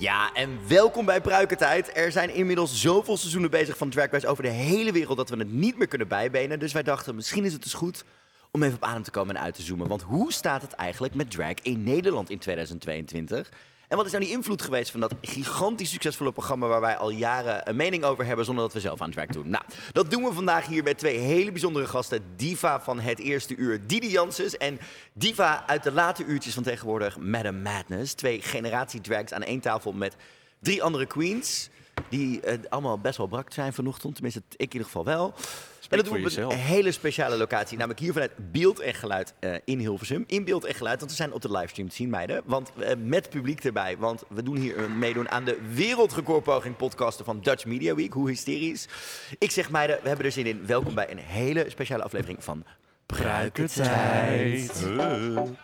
Ja, en welkom bij Pruikentijd. Er zijn inmiddels zoveel seizoenen bezig van Drag over de hele wereld dat we het niet meer kunnen bijbenen. Dus wij dachten, misschien is het dus goed om even op adem te komen en uit te zoomen. Want hoe staat het eigenlijk met drag in Nederland in 2022? En wat is nou die invloed geweest van dat gigantisch succesvolle programma waar wij al jaren een mening over hebben zonder dat we zelf aan drag doen? Nou, dat doen we vandaag hier met twee hele bijzondere gasten. Diva van het eerste uur, Didi Janssens. En Diva uit de late uurtjes van tegenwoordig, Madam Madness. Twee generatie drags aan één tafel met drie andere queens. Die eh, allemaal best wel brak zijn vanochtend. Tenminste, ik in ieder geval wel. En dat doen we op een hele speciale locatie. Namelijk hier vanuit Beeld en Geluid eh, in Hilversum. In Beeld en Geluid, want we zijn op de livestream te zien, meiden. Want eh, met publiek erbij. Want we doen hier een meedoen aan de wereldrecordpoging podcasten van Dutch Media Week. Hoe hysterisch. Ik zeg meiden, we hebben er zin in. Welkom bij een hele speciale aflevering van Pruikentijd. Yes, meiden.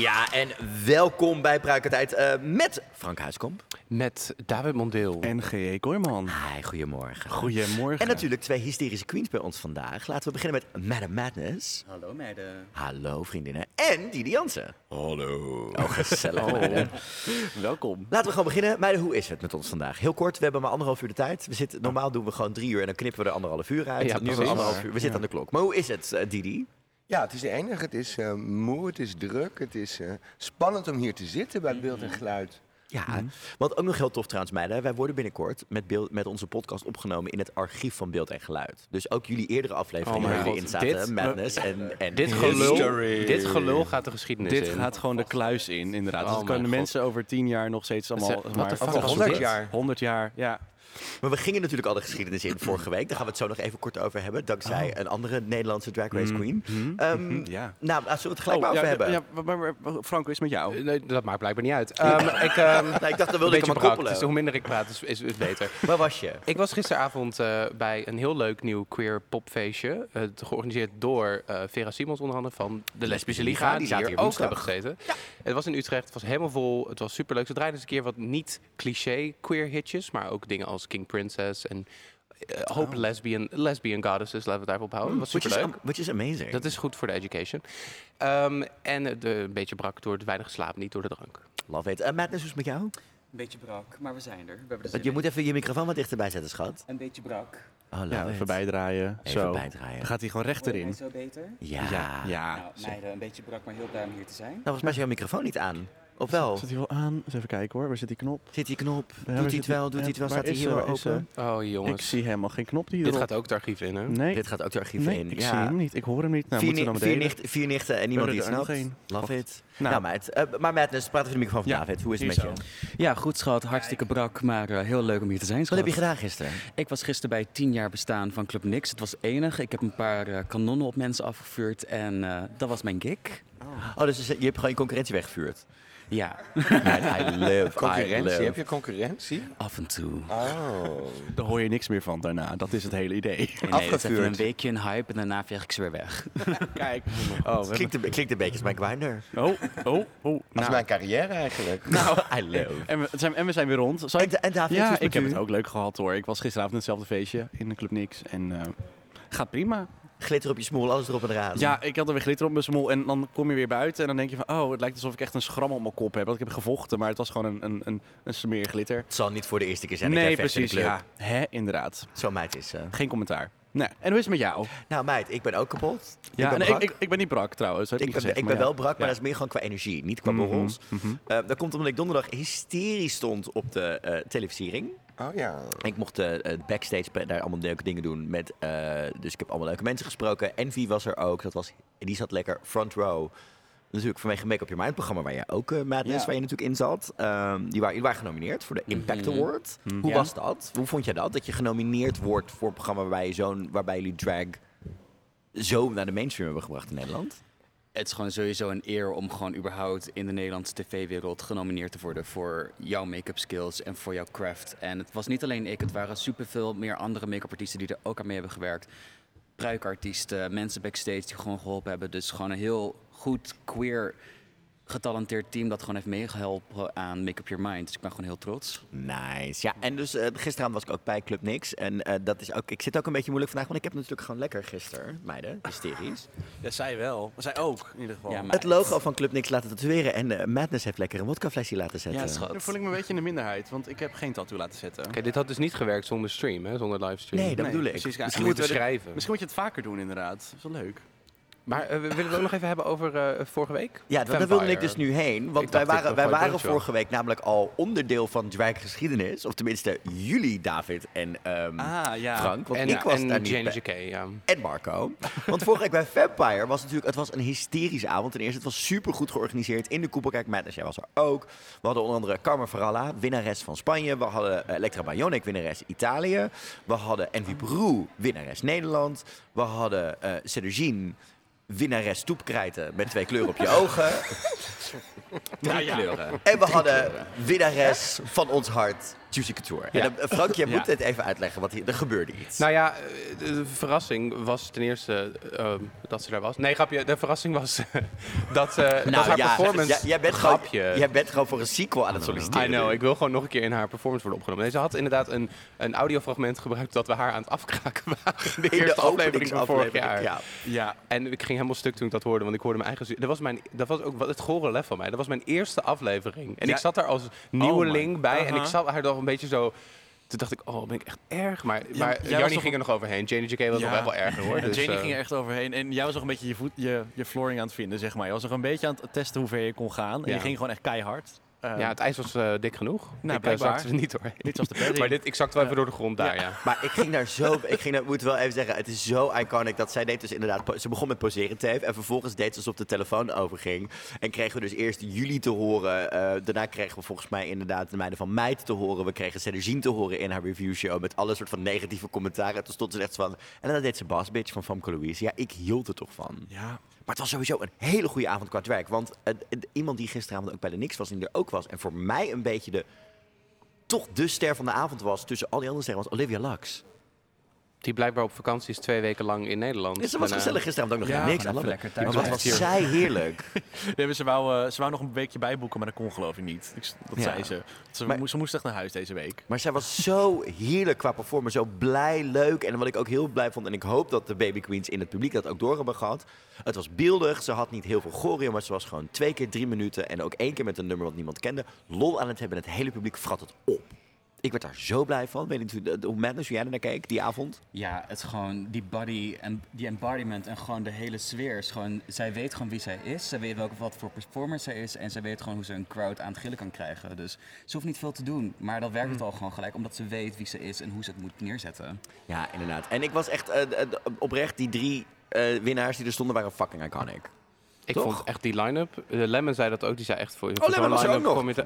Ja, en welkom bij Pruikentijd uh, met Frank Huiskomp. Met David Mondeel. En G.E. Kooijman. Hi, goedemorgen. Goedemorgen. En natuurlijk twee hysterische queens bij ons vandaag. Laten we beginnen met Madam Madness. Hallo meiden. Hallo vriendinnen. En Didi Jansen. Hallo. Oh, gezellig oh. Welkom. Laten we gewoon beginnen. Meiden, hoe is het met ons vandaag? Heel kort, we hebben maar anderhalf uur de tijd. We zitten, normaal doen we gewoon drie uur en dan knippen we er anderhalf uur uit. Ja, nu we anderhalf uur. We zitten aan de klok. Maar hoe is het, uh, Didi? Ja, het is enig. Het is uh, moe, het is druk, het is uh, spannend om hier te zitten bij Beeld en Geluid. Ja, mm wat ook nog heel tof trouwens, meiden. Wij worden binnenkort met, beeld, met onze podcast opgenomen in het archief van Beeld en Geluid. Dus ook jullie eerdere afleveringen oh waar jullie in zaten, dit, Madness en, en dit gelul, dit gelul gaat de geschiedenis dit in. gaat gewoon de kluis in, inderdaad. Oh dus kunnen de mensen over tien jaar nog steeds allemaal... Wat maar, over 100 jaar. 100 jaar, ja. Maar we gingen natuurlijk al de geschiedenis in vorige week. Daar gaan we het zo nog even kort over hebben. Dankzij oh. een andere Nederlandse Drag Race Queen. Mm -hmm. um, ja. Nou, zullen we het gelijk oh, maar over ja, hebben? Ja, maar, maar, Frank, is met jou? Nee, dat maakt blijkbaar niet uit. Um, ik, um, nou, ik dacht, dat wilde ik hem koppelen. Dus hoe minder ik praat, is, is, is beter. Waar was je? Ik was gisteravond uh, bij een heel leuk nieuw queer popfeestje. Uh, georganiseerd door uh, Vera Simons onder andere van de Lesbische Liga. Die, die hier, hier ook hebben gezeten. Ja. Het was in Utrecht, het was helemaal vol. Het was superleuk. Ze draaiden eens een keer wat niet cliché queer hitjes. Maar ook dingen als King Princess en uh, hoop oh. lesbian, lesbian goddesses, laten we het daarop houden. Dat was superleuk. Which is amazing. Dat is goed voor de education. Um, en de, een beetje brak door het weinig slaap, niet door de drank. Love it. Uh, Madness, hoe is het met jou? Een beetje brak, maar we zijn er. We hebben je in. moet even je microfoon wat dichterbij zetten, schat. Een beetje brak. Oh, ja, even bijdraaien. Even zo. bijdraaien. Dan gaat hij gewoon recht erin. zo beter? Ja. Ja. ja. Nou, meiden, een beetje brak, maar heel blij om hier te zijn. Nou, volgens mij is jouw microfoon niet aan. Of wel? Zit hij wel aan? Eens even kijken hoor. Waar zit die knop? Zit die knop? Ja, doet hij het wel? Doet hij het wel? Staat hij hier wel open? Oh jongens. Ik zie helemaal geen knop die Dit gaat ook het archief in hè? Nee. Dit gaat ook het archief nee, in. ik ja. zie hem niet. Ik hoor hem niet. Nou, vier, ni dan vier, nichten, vier nichten en niemand die het snapt. Love it. Nou, nou meid. Uh, maar Madness, praat even de microfoon van ja, David. Hoe is het met je? Ja, goed schat. Hartstikke brak, maar uh, heel leuk om hier te zijn. Wat heb je gedaan gisteren? Ik was gisteren bij tien jaar bestaan van Club Nix. Het was enig. Ik heb een paar uh, kanonnen op mensen afgevuurd en uh, dat was mijn gig. Oh, oh dus je hebt gewoon je concurrentie weggevuurd? Ja. I live, concurrentie? I live. Heb je concurrentie? Af en toe. Oh. Daar hoor je niks meer van daarna. Dat is het hele idee. Nee, nee, het is even een weekje een hype en daarna veeg ik ze weer weg. Kijk. Oh, het klinkt, een, klinkt een beetje als mijn grinder. Oh, oh, oh. Nou. Dat is mijn carrière eigenlijk. Nou, I live. En we zijn, en we zijn weer rond. Zal ik... En, en David, ja, ik heb het ook leuk gehad hoor. Ik was gisteravond in hetzelfde feestje in de Club Nix. En uh, gaat prima. Glitter op je smoel, alles erop en eraan. Ja, ik had er weer glitter op mijn smoel. En dan kom je weer buiten en dan denk je van... oh, het lijkt alsof ik echt een schram op mijn kop heb. Want ik heb gevochten, maar het was gewoon een, een, een, een smeer glitter. Het zal niet voor de eerste keer zijn nee, precies, ja. Hè, inderdaad. Zo meid is ze. Uh. Geen commentaar. Nee. En hoe is het met jou? Nou meid, ik ben ook kapot. Ja, ik ben, nee, ik, ik, ik, ben niet brak trouwens. Ik, ik, ben, gezegd, ik ben ja. wel brak, maar ja. dat is meer gewoon qua energie, niet qua Mhm, borrels. mhm. Uh, dat komt omdat ik donderdag hysterisch stond op de uh, televisiering. Oh ja. Ik mocht uh, backstage daar allemaal leuke dingen doen. Met, uh, dus ik heb allemaal leuke mensen gesproken. Envy was er ook. Dat was, die zat lekker front row Natuurlijk vanwege Make Up Your Mind, programma waar je ook uh, Madness, Ja. waar je natuurlijk in zat. Ehm, die waren, die waren genomineerd voor de Impact Mhm. Award. Hoe Ja. was dat? Hoe vond jij dat? Dat je genomineerd wordt voor een programma waarbij, je zo'n, waarbij jullie drag zo naar de mainstream hebben gebracht in Nederland? Het is gewoon sowieso een eer om gewoon überhaupt in de Nederlandse tv-wereld genomineerd te worden voor jouw make-up skills en voor jouw craft. En het was niet alleen ik, het waren superveel meer andere make-up artiesten die er ook aan mee hebben gewerkt. Pruikartiesten, mensen backstage die gewoon geholpen hebben. Dus gewoon een heel goed, queer, getalenteerd team dat gewoon heeft meegeholpen aan Make Up Your Mind. Dus ik ben gewoon heel trots. Nice. Ja, en dus eh, gisteravond was ik ook bij Club Nix. En eh, dat is ook, ik zit ook een beetje moeilijk vandaag, want ik heb natuurlijk gewoon lekker gisteren, meiden, hysterisch. Ja, zij wel. Maar zij ook, in ieder geval. Ja, Het logo van Club Nix laten tatoeëren en eh, Madness heeft lekker een wodkaflesje laten zetten. Ja, schat. Dan voel ik me een beetje in de minderheid, want ik heb geen tattoo laten zetten. Oké, dit had dus niet gewerkt zonder stream, hè? Zonder livestream. Nee, dat Nee, bedoel ik. precies, ja. Misschien we we dit- schrijven. Misschien moet je het vaker doen, inderdaad. Dat is wel leuk. Maar eh, we willen we het ook nog even hebben over eh, vorige week? Ja, daar wilde ik dus nu heen. Want wij waren, wij waren vorige week namelijk al onderdeel van drag geschiedenis. Of tenminste, jullie, David en ehm, Ah, ja. Frank. Want En, ik was en daar niet Jane bij. J.K., ja. En Marco. Want vorige week bij Vampire was natuurlijk, het was een hysterische avond. Ten eerste, het was super goed georganiseerd in de Koepelkijk Madness. Jij was er ook. We hadden onder andere Carmen Faralla, winnares van Spanje. We hadden eh, Elektra Bionic, winnares Italië. We hadden Envy Peru, winnares Nederland. We hadden uh, winnares stoepkrijten met twee kleuren op je ogen. Drie kleuren. En we hadden winnares van ons hart, Juicy Couture. Ja. En, eh, Frank, je Ja. moet het even uitleggen, want hier, er gebeurde iets. Nou ja, eh, de, verrassing was ten eerste eh, dat ze daar was. Nee, grapje. De verrassing was dat, eh dat haar performance... jij, jij bent gewoon, grapje. jij bent gewoon voor een sequel aan het I solliciteren. know, ik wil gewoon nog een keer in haar performance worden opgenomen. Nee, ze had inderdaad een, een audiofragment gebruikt dat we haar aan het afkraken waren. De In de eerste aflevering van vorig jaar. Ja. Ja. En ik ging helemaal stuk toen ik dat hoorde, want ik hoorde mijn eigen... Dat was, mijn, dat was ook wat het gore lef van mij. Dat was mijn eerste aflevering. En Ja. ik zat daar als nieuweling my. bij en ik Aha. zat haar toch een beetje zo... Toen dacht ik, oh, ben ik echt erg? Maar, Ja, maar Jannie ging er nog overheen. Jane J.K. was nog wel erger hoor. Dus, Janie eh, ging er echt overheen. En jij was nog een beetje je, voet, je, je flooring aan het vinden, zeg maar. Je was nog een beetje aan het testen hoe ver je kon gaan. En Ja. je ging gewoon echt keihard. Eh, ja, het ijs was eh, dik genoeg. Nou, ik eh, blijkbaar. zakte er niet doorheen. Niet zoals de padding. Maar dit, ik zakte wel even door de grond daar, ja. Maar ik ging daar zo... Ik ging daar, moet wel even zeggen, het is zo iconic dat zij deed dus inderdaad... Ze begon met poseren tape en vervolgens deed ze alsof de telefoon overging. En kregen we dus eerst jullie te horen. eh, daarna kregen we volgens mij inderdaad de meiden van Meid te horen. We kregen Cedrogine te horen in haar reviewshow met alle soort van negatieve commentaren. En toen stond ze echt van... En dan deed ze Boss Bitch van Famke Louise. Ja, ik hield er toch van. Ja. Maar het was sowieso een hele goede avond qua werk. Want iemand die gisteravond ook bij de Nix was en die er ook was. En voor mij een beetje de... Toch de ster van de avond was tussen al die andere sterren was Olivia Lux. Die blijkbaar op vakantie is twee weken lang in Nederland. Ze was gezellig gisteravond ook nog ja, in niks. love it. lekker thuis Maar wat was blijven. zij heerlijk. Nee, ze, wou, eh, ze wou nog een weekje bijboeken, maar dat kon geloof ik niet. Dat Ja. zei ze. Ze, Maar- moest, ze moest echt naar huis deze week. Maar zij was zo heerlijk qua performance. Zo blij, leuk. En wat ik ook heel blij vond. En ik hoop dat de Baby Queens in het publiek dat ook door hebben gehad. Het was beeldig. Ze had niet heel veel choreo. Maar ze was gewoon twee keer drie minuten. En ook één keer met een nummer wat niemand kende. Lol aan het hebben. Het hele publiek vrat het op. Ik werd daar zo blij van. Weet niet hoe, Madness, hoe jij er naar keek die avond. Ja, het is gewoon die body en die embodiment en gewoon de hele sfeer. Is gewoon, zij weet gewoon wie zij is. Zij weet welke, wat voor performer zij is. En zij weet gewoon hoe ze een crowd aan het gillen kan krijgen. Dus ze hoeft niet veel te doen. Maar dan werkt het al gewoon gelijk. Omdat ze weet wie ze is en hoe ze het moet neerzetten. Ja, inderdaad. En ik was echt eh, eh, oprecht, die drie eh, winnaars die er stonden waren fucking iconic. Ik Toch? vond echt die line-up. eh, Lemon zei dat ook. Die zei echt voor, voor Oh, Lemon zo'n was ook nog. kom je te-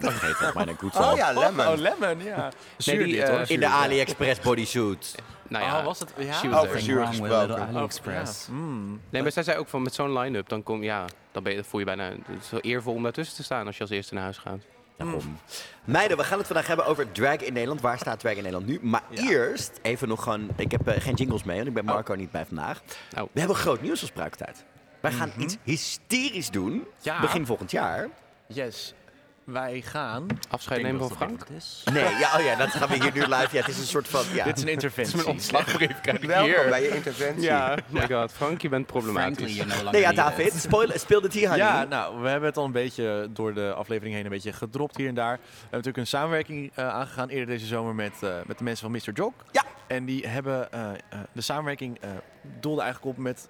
mij een goed Oh ja, Lemon. Oh, lemon, ja. Zuur die, dit, eh, hoor. In de. AliExpress bodysuit. Nou ja, Oh, was het? Ja? she was Over zuur gesproken. AliExpress. Oh, ja. Mm. Nee, maar zij zei ook van met zo'n line-up, dan, kom, ja, dan ben je, voel je bijna... Het is wel eervol om daartussen te staan als je als eerste naar huis gaat. Daarom. Meiden, we gaan het vandaag hebben over drag in Nederland. Waar staat drag in Nederland nu? Maar Ja. eerst even nog gewoon... Ik heb eh, geen jingles mee, want ik ben Marco niet bij vandaag. Oh. We hebben groot nieuws als Pruiktijd. Wij gaan iets hysterisch doen. Ja. Begin volgend jaar. Yes. Wij gaan... Afscheid nemen van Frank? het is. Nee, ja, oh ja, dat gaan we hier nu live. Ja, het is een soort van... Ja. Dit is een interventie. Mijn ontslagbrief krijg ik Welkom hier. bij je interventie. Ja, oh my god. Frank, je bent Frankly, problematisch. no longer Nee, ja. David, speel het hier aan Ja, nou, we hebben het al een beetje door de aflevering heen een beetje gedropt hier en daar. We hebben natuurlijk een samenwerking eh, aangegaan eerder deze zomer met, eh, met de mensen van Mr. Jog. Ja. En die hebben eh, eh, de samenwerking eh doelde eigenlijk op met.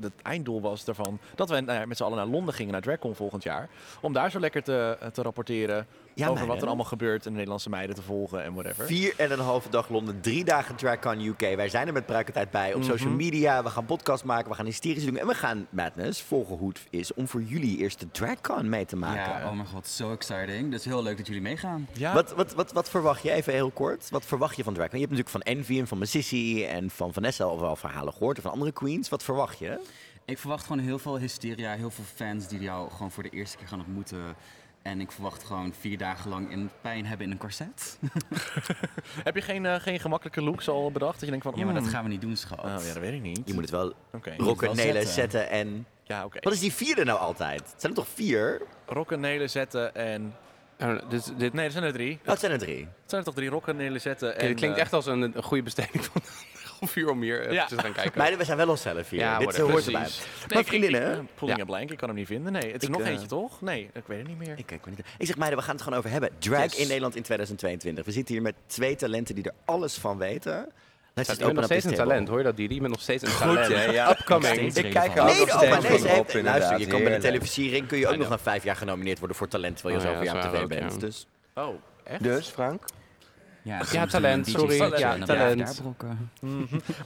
Het einddoel was daarvan dat we nou met z'n allen naar Londen gingen, naar DragCon volgend jaar. Om daar zo lekker te, eh, te rapporteren. Ja, over wat er allemaal gebeurt en de Nederlandse meiden te volgen en whatever. Vier en een halve dag Londen, drie dagen DragCon UK. Wij zijn er met Pruikentijd bij op social media. We gaan podcast maken, we gaan hysterisch doen. En we gaan Madness volgen hoe het is om voor jullie eerst de DragCon mee te maken. Ja, oh mijn god, zo exciting. Dus heel leuk dat jullie meegaan. Ja, Wat, wat, wat, wat verwacht je, even heel kort, wat verwacht je van DragCon? Je hebt natuurlijk van Envy en van Mississippi en van Vanessa al wel verhalen gehoord. En van andere queens. Wat verwacht je? Ik verwacht gewoon heel veel hysteria, heel veel fans die jou gewoon voor de eerste keer gaan ontmoeten. En ik verwacht gewoon vier dagen lang in pijn hebben in een corset. heb je geen, eh, geen gemakkelijke looks al bedacht? Dat je denkt van, Ja, maar dat mm, gaan we niet doen, schat. Oh ja, dat weet ik niet. Je moet het wel Oké. rocken, wel nelen, zetten. zetten en... Ja, oké. Wat is die vierde nou altijd? Het zijn er toch vier? Rokken, nelen, zetten en... Dit, dit, Nee, er zijn er drie. Oh, het zijn er drie. Het zijn er toch drie rokken, nelen, zetten en... dit klinkt eh, echt als een, een goede besteding van een vuur om hier even Ja. te gaan kijken. Meiden, we zijn wel onszelf hier. Ja, Dit hoort erbij. Nee, Maar ik- vriendinnen, ik, ik, pulling Ja. a blank, ik kan hem niet vinden. Nee, het is Ik, nog eh, eentje toch? Nee, ik weet het niet meer. Ik, kijk maar niet. ik zeg meiden, we gaan het gewoon over hebben. Drag Yes. in Nederland in 2022. We zitten hier met twee talenten die er alles van weten. Let's bent open nog steeds een talent, hoor je dat, Didi? Je bent nog steeds een talent. ja. Upcoming. Ik kijk er ook Nee, nog steeds nee, op, luister, je kan bij de televisiering kun je ook nog na vijf jaar genomineerd worden voor talent terwijl je Oh, jaar op zwaar tv bent. Dus Oh. Dus, Frank? Ja, Ja, talent, sorry. Talent. Ja, Ja, talent.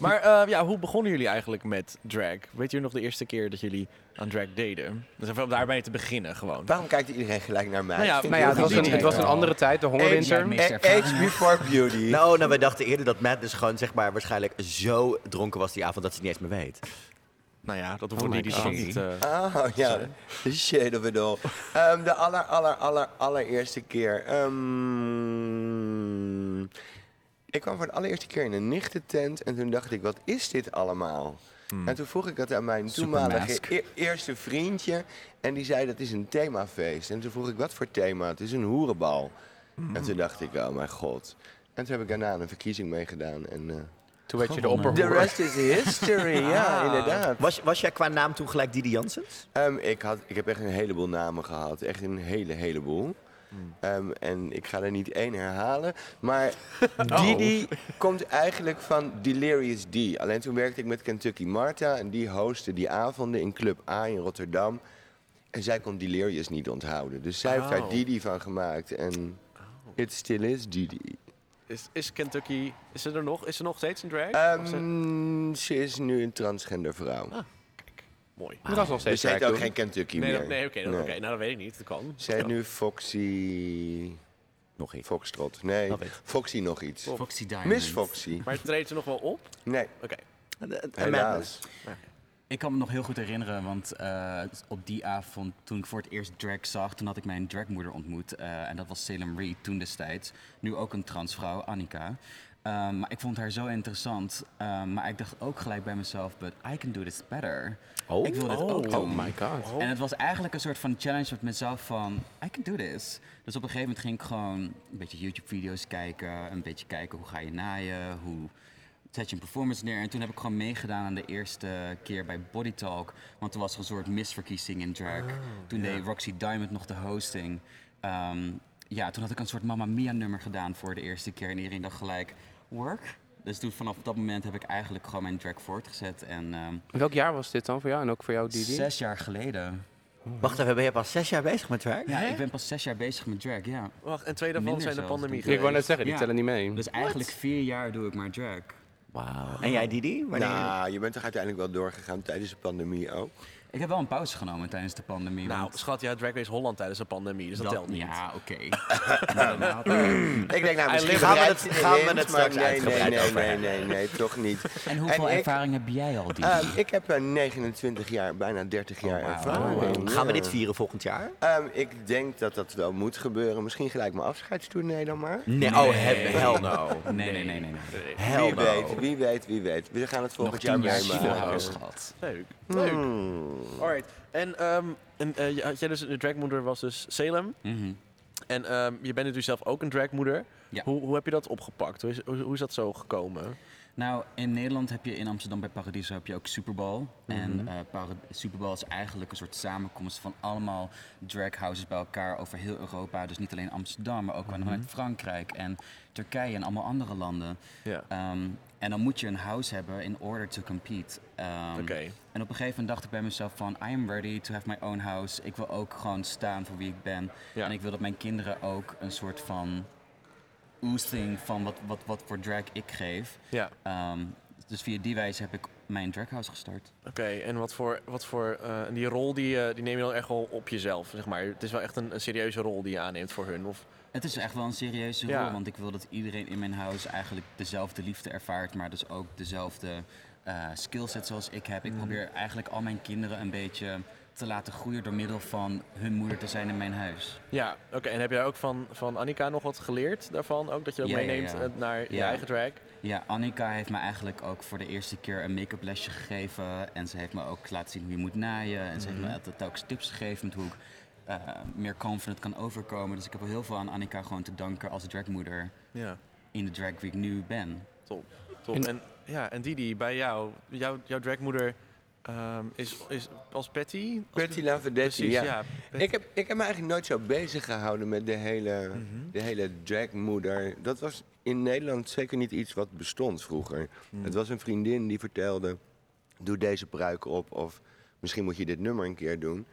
Maar eh, ja, hoe begonnen jullie eigenlijk met drag? Weet jullie nog de eerste keer dat jullie aan drag deden? Dus even om daarbij te beginnen gewoon. Waarom kijkt iedereen gelijk naar mij? Nou ja, Nou ja, het was, een, het was een andere tijd, de hongerwinter. Age before beauty. Nou, nou, wij dachten eerder dat Matt dus gewoon zeg maar waarschijnlijk zo dronken was die avond dat ze het niet eens meer weet. Nou ja, dat Oh my niet. God. die niet eh, Oh ja, de shade of it all. Ehm, de aller, aller, aller, allereerste keer. ehm, ik kwam voor de allereerste keer in een nichtentent en toen dacht ik, wat is dit allemaal? En toen vroeg ik dat aan mijn toenmalige e- eerste vriendje en die zei dat is een themafeest. En toen vroeg ik, wat voor thema? Het is een hoerenbal. En toen dacht ik, oh mijn god. En toen heb ik daarna een verkiezing meegedaan en... eh, Toen werd je de Gewonnen. The opperhoer. rest is history, ja, inderdaad. Was, was jij qua naam toen gelijk Didi Janssens? Ehm, ik, had, ik heb echt een heleboel namen gehad. Echt een hele, heleboel. Hmm. Ehm, en ik ga er niet één herhalen. Maar Oh. Didi komt eigenlijk van Delirious D. Alleen toen werkte ik met Kentucky Marta. En die hostte die avonden in Club A in Rotterdam. En zij kon Delirious niet onthouden. Dus zij heeft daar Oh. Didi van gemaakt. En it still is Didi. Is, is Kentucky, is ze er nog? Is ze nog steeds in drag? Ze- Ehm, ze is nu een transgender vrouw. Kijk, mooi. Dat was nog dus steeds ze heet ook doen. geen Kentucky Nee, meer. dat- nee oké, Nee. oké, nou dat weet ik niet. Dat kan. Ze heet nu Foxy... Nog iets. Foxtrot. Nee. Foxy nog iets. Foxy Diamond. Miss Foxy. Maar treedt ze nog wel op? Nee, Oké. En, en helaas. Ik kan me nog heel goed herinneren, want eh, op die avond, toen ik voor het eerst drag zag, toen had ik mijn dragmoeder ontmoet. eh, en dat was Salem Reed toen destijds. Nu ook een transvrouw, Annika. Ehm, maar ik vond haar zo interessant. Maar ik dacht ook gelijk bij mezelf, but I can do this better. Oh. Ik wil dit Oh. ook doen. Oh my god. En het was eigenlijk een soort van challenge met mezelf van, I can do this. Dus op een gegeven moment ging ik gewoon een beetje YouTube-video's kijken. Een beetje kijken hoe ga je naaien, hoe zet je een performance neer. En toen heb ik gewoon meegedaan aan de eerste keer bij Body Talk. Want toen was er een soort misverkiezing in drag. toen deed Roxy Diamond nog de hosting. Ehm, ja, toen had ik een soort Mamma Mia nummer gedaan voor de eerste keer. En iedereen dacht gelijk, work? Dus toen vanaf dat moment heb ik eigenlijk gewoon mijn drag voortgezet. En ehm, Welk jaar was dit dan voor jou en ook voor jou, Didi? zes jaar geleden Wacht even, ben je pas zes jaar bezig met werk? Ja, ik ben pas zes jaar bezig met drag, ja. Wacht, en twee daarvan Minder zijn de pandemie denk Ik wou net zeggen, die Ja. tellen niet mee. Dus eigenlijk vier jaar doe ik maar drag. Wauw. En jij Didi? Wanneer? Nou, je bent toch uiteindelijk wel doorgegaan tijdens de pandemie ook? Ik heb wel een pauze genomen tijdens de pandemie. Nou, want schat, ja, Drag Race Holland tijdens de pandemie, dus dat, telt niet. Ja, oké. Ik denk nou, misschien Gaan we het- gaan we hint, het maar straks nee, nee, uitgebreid nee, nee, nee, nee, toch niet. En hoeveel En ik- ervaring heb jij al, die? Ehm, ik heb eh, 29 jaar, bijna 30 jaar wauw. ervaring. Gaan we dit vieren volgend jaar? Ehm, ik denk dat dat wel moet gebeuren. Misschien gelijk mijn afscheidstournee dan maar. Nee, oh, hell, no. nee, nee, nee, nee. nee. Hell wie no. weet, wie weet, wie weet. We gaan het Nog volgend jaar meemaken. Gehad. Leuk. Leuk. Alright. En, ehm en eh, had jij dus, de dragmoeder was dus Salem. Mhm. En ehm, je bent natuurlijk zelf ook een dragmoeder. Ja. Hoe, hoe heb je dat opgepakt? Hoe is, hoe, hoe is dat zo gekomen? Nou, in Nederland heb je in Amsterdam bij Paradiso heb je ook Super Bowl. En uh, Super Bowl is eigenlijk een soort samenkomst van allemaal drag houses bij elkaar over heel Europa. Dus niet alleen Amsterdam, maar ook vanuit Frankrijk en Turkije en allemaal andere landen. Ja. Ehm, en dan moet je een house hebben in order to compete. Um, En op een gegeven moment dacht ik bij mezelf van... I am ready to have my own house. Ik wil ook gewoon staan voor wie ik ben. En ik wil dat mijn kinderen ook een soort van oozing van wat, wat, wat voor drag ik geef. Ja. Ehm, dus via die wijze heb ik mijn draghouse gestart. Oké, en wat voor, wat voor uh, die rol die, uh, die neem je dan echt wel op jezelf, zeg maar. Het is wel echt een, een serieuze rol die je aanneemt voor hun, of... Het is echt wel een serieuze rol, want ik wil dat iedereen in mijn huis eigenlijk dezelfde liefde ervaart, maar dus ook dezelfde uh, skillset zoals ik heb. Ik mhm. probeer eigenlijk al mijn kinderen een beetje te laten groeien door middel van hun moeder te zijn in mijn huis. Ja, oké. En heb jij ook van, van Annika nog wat geleerd daarvan? Ook dat je dat meeneemt eh, naar je eigen drag? Ja, Annika heeft me eigenlijk ook voor de eerste keer een make-up lesje gegeven. En ze heeft me ook laten zien hoe je moet naaien. En ze heeft me mhm. altijd telkens tips gegeven met hoe ik uh, meer confident kan overkomen. Dus ik heb wel heel veel aan Annika gewoon te danken als dragmoeder ja. in de drag wie ik nu ben. Top, top. En, ja, en Didi, bij jou, jou jouw dragmoeder um, is, is als Patty? Patty Lavedetti, ja. ja ik, heb, ik heb me eigenlijk nooit zo bezig gehouden met de hele, mm de hele dragmoeder. Dat was in Nederland zeker niet iets wat bestond vroeger. Mm. Het was een vriendin die vertelde, doe deze pruik op of misschien moet je dit nummer een keer doen.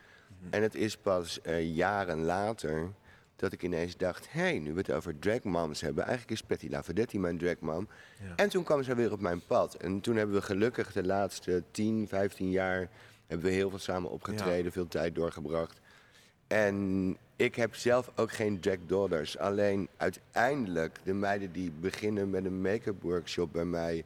En het is pas uh, jaren later dat ik ineens dacht... hé, hey, nu we het over dragmoms hebben... eigenlijk is Patty Lavadetti mijn dragmom. Ja. En toen kwam ze weer op mijn pad. En toen hebben we gelukkig de laatste 10, 15 jaar... hebben we heel veel samen opgetreden, veel tijd doorgebracht. En ik heb zelf ook geen drag daughters. Alleen uiteindelijk de meiden die beginnen met een make-up workshop bij mij...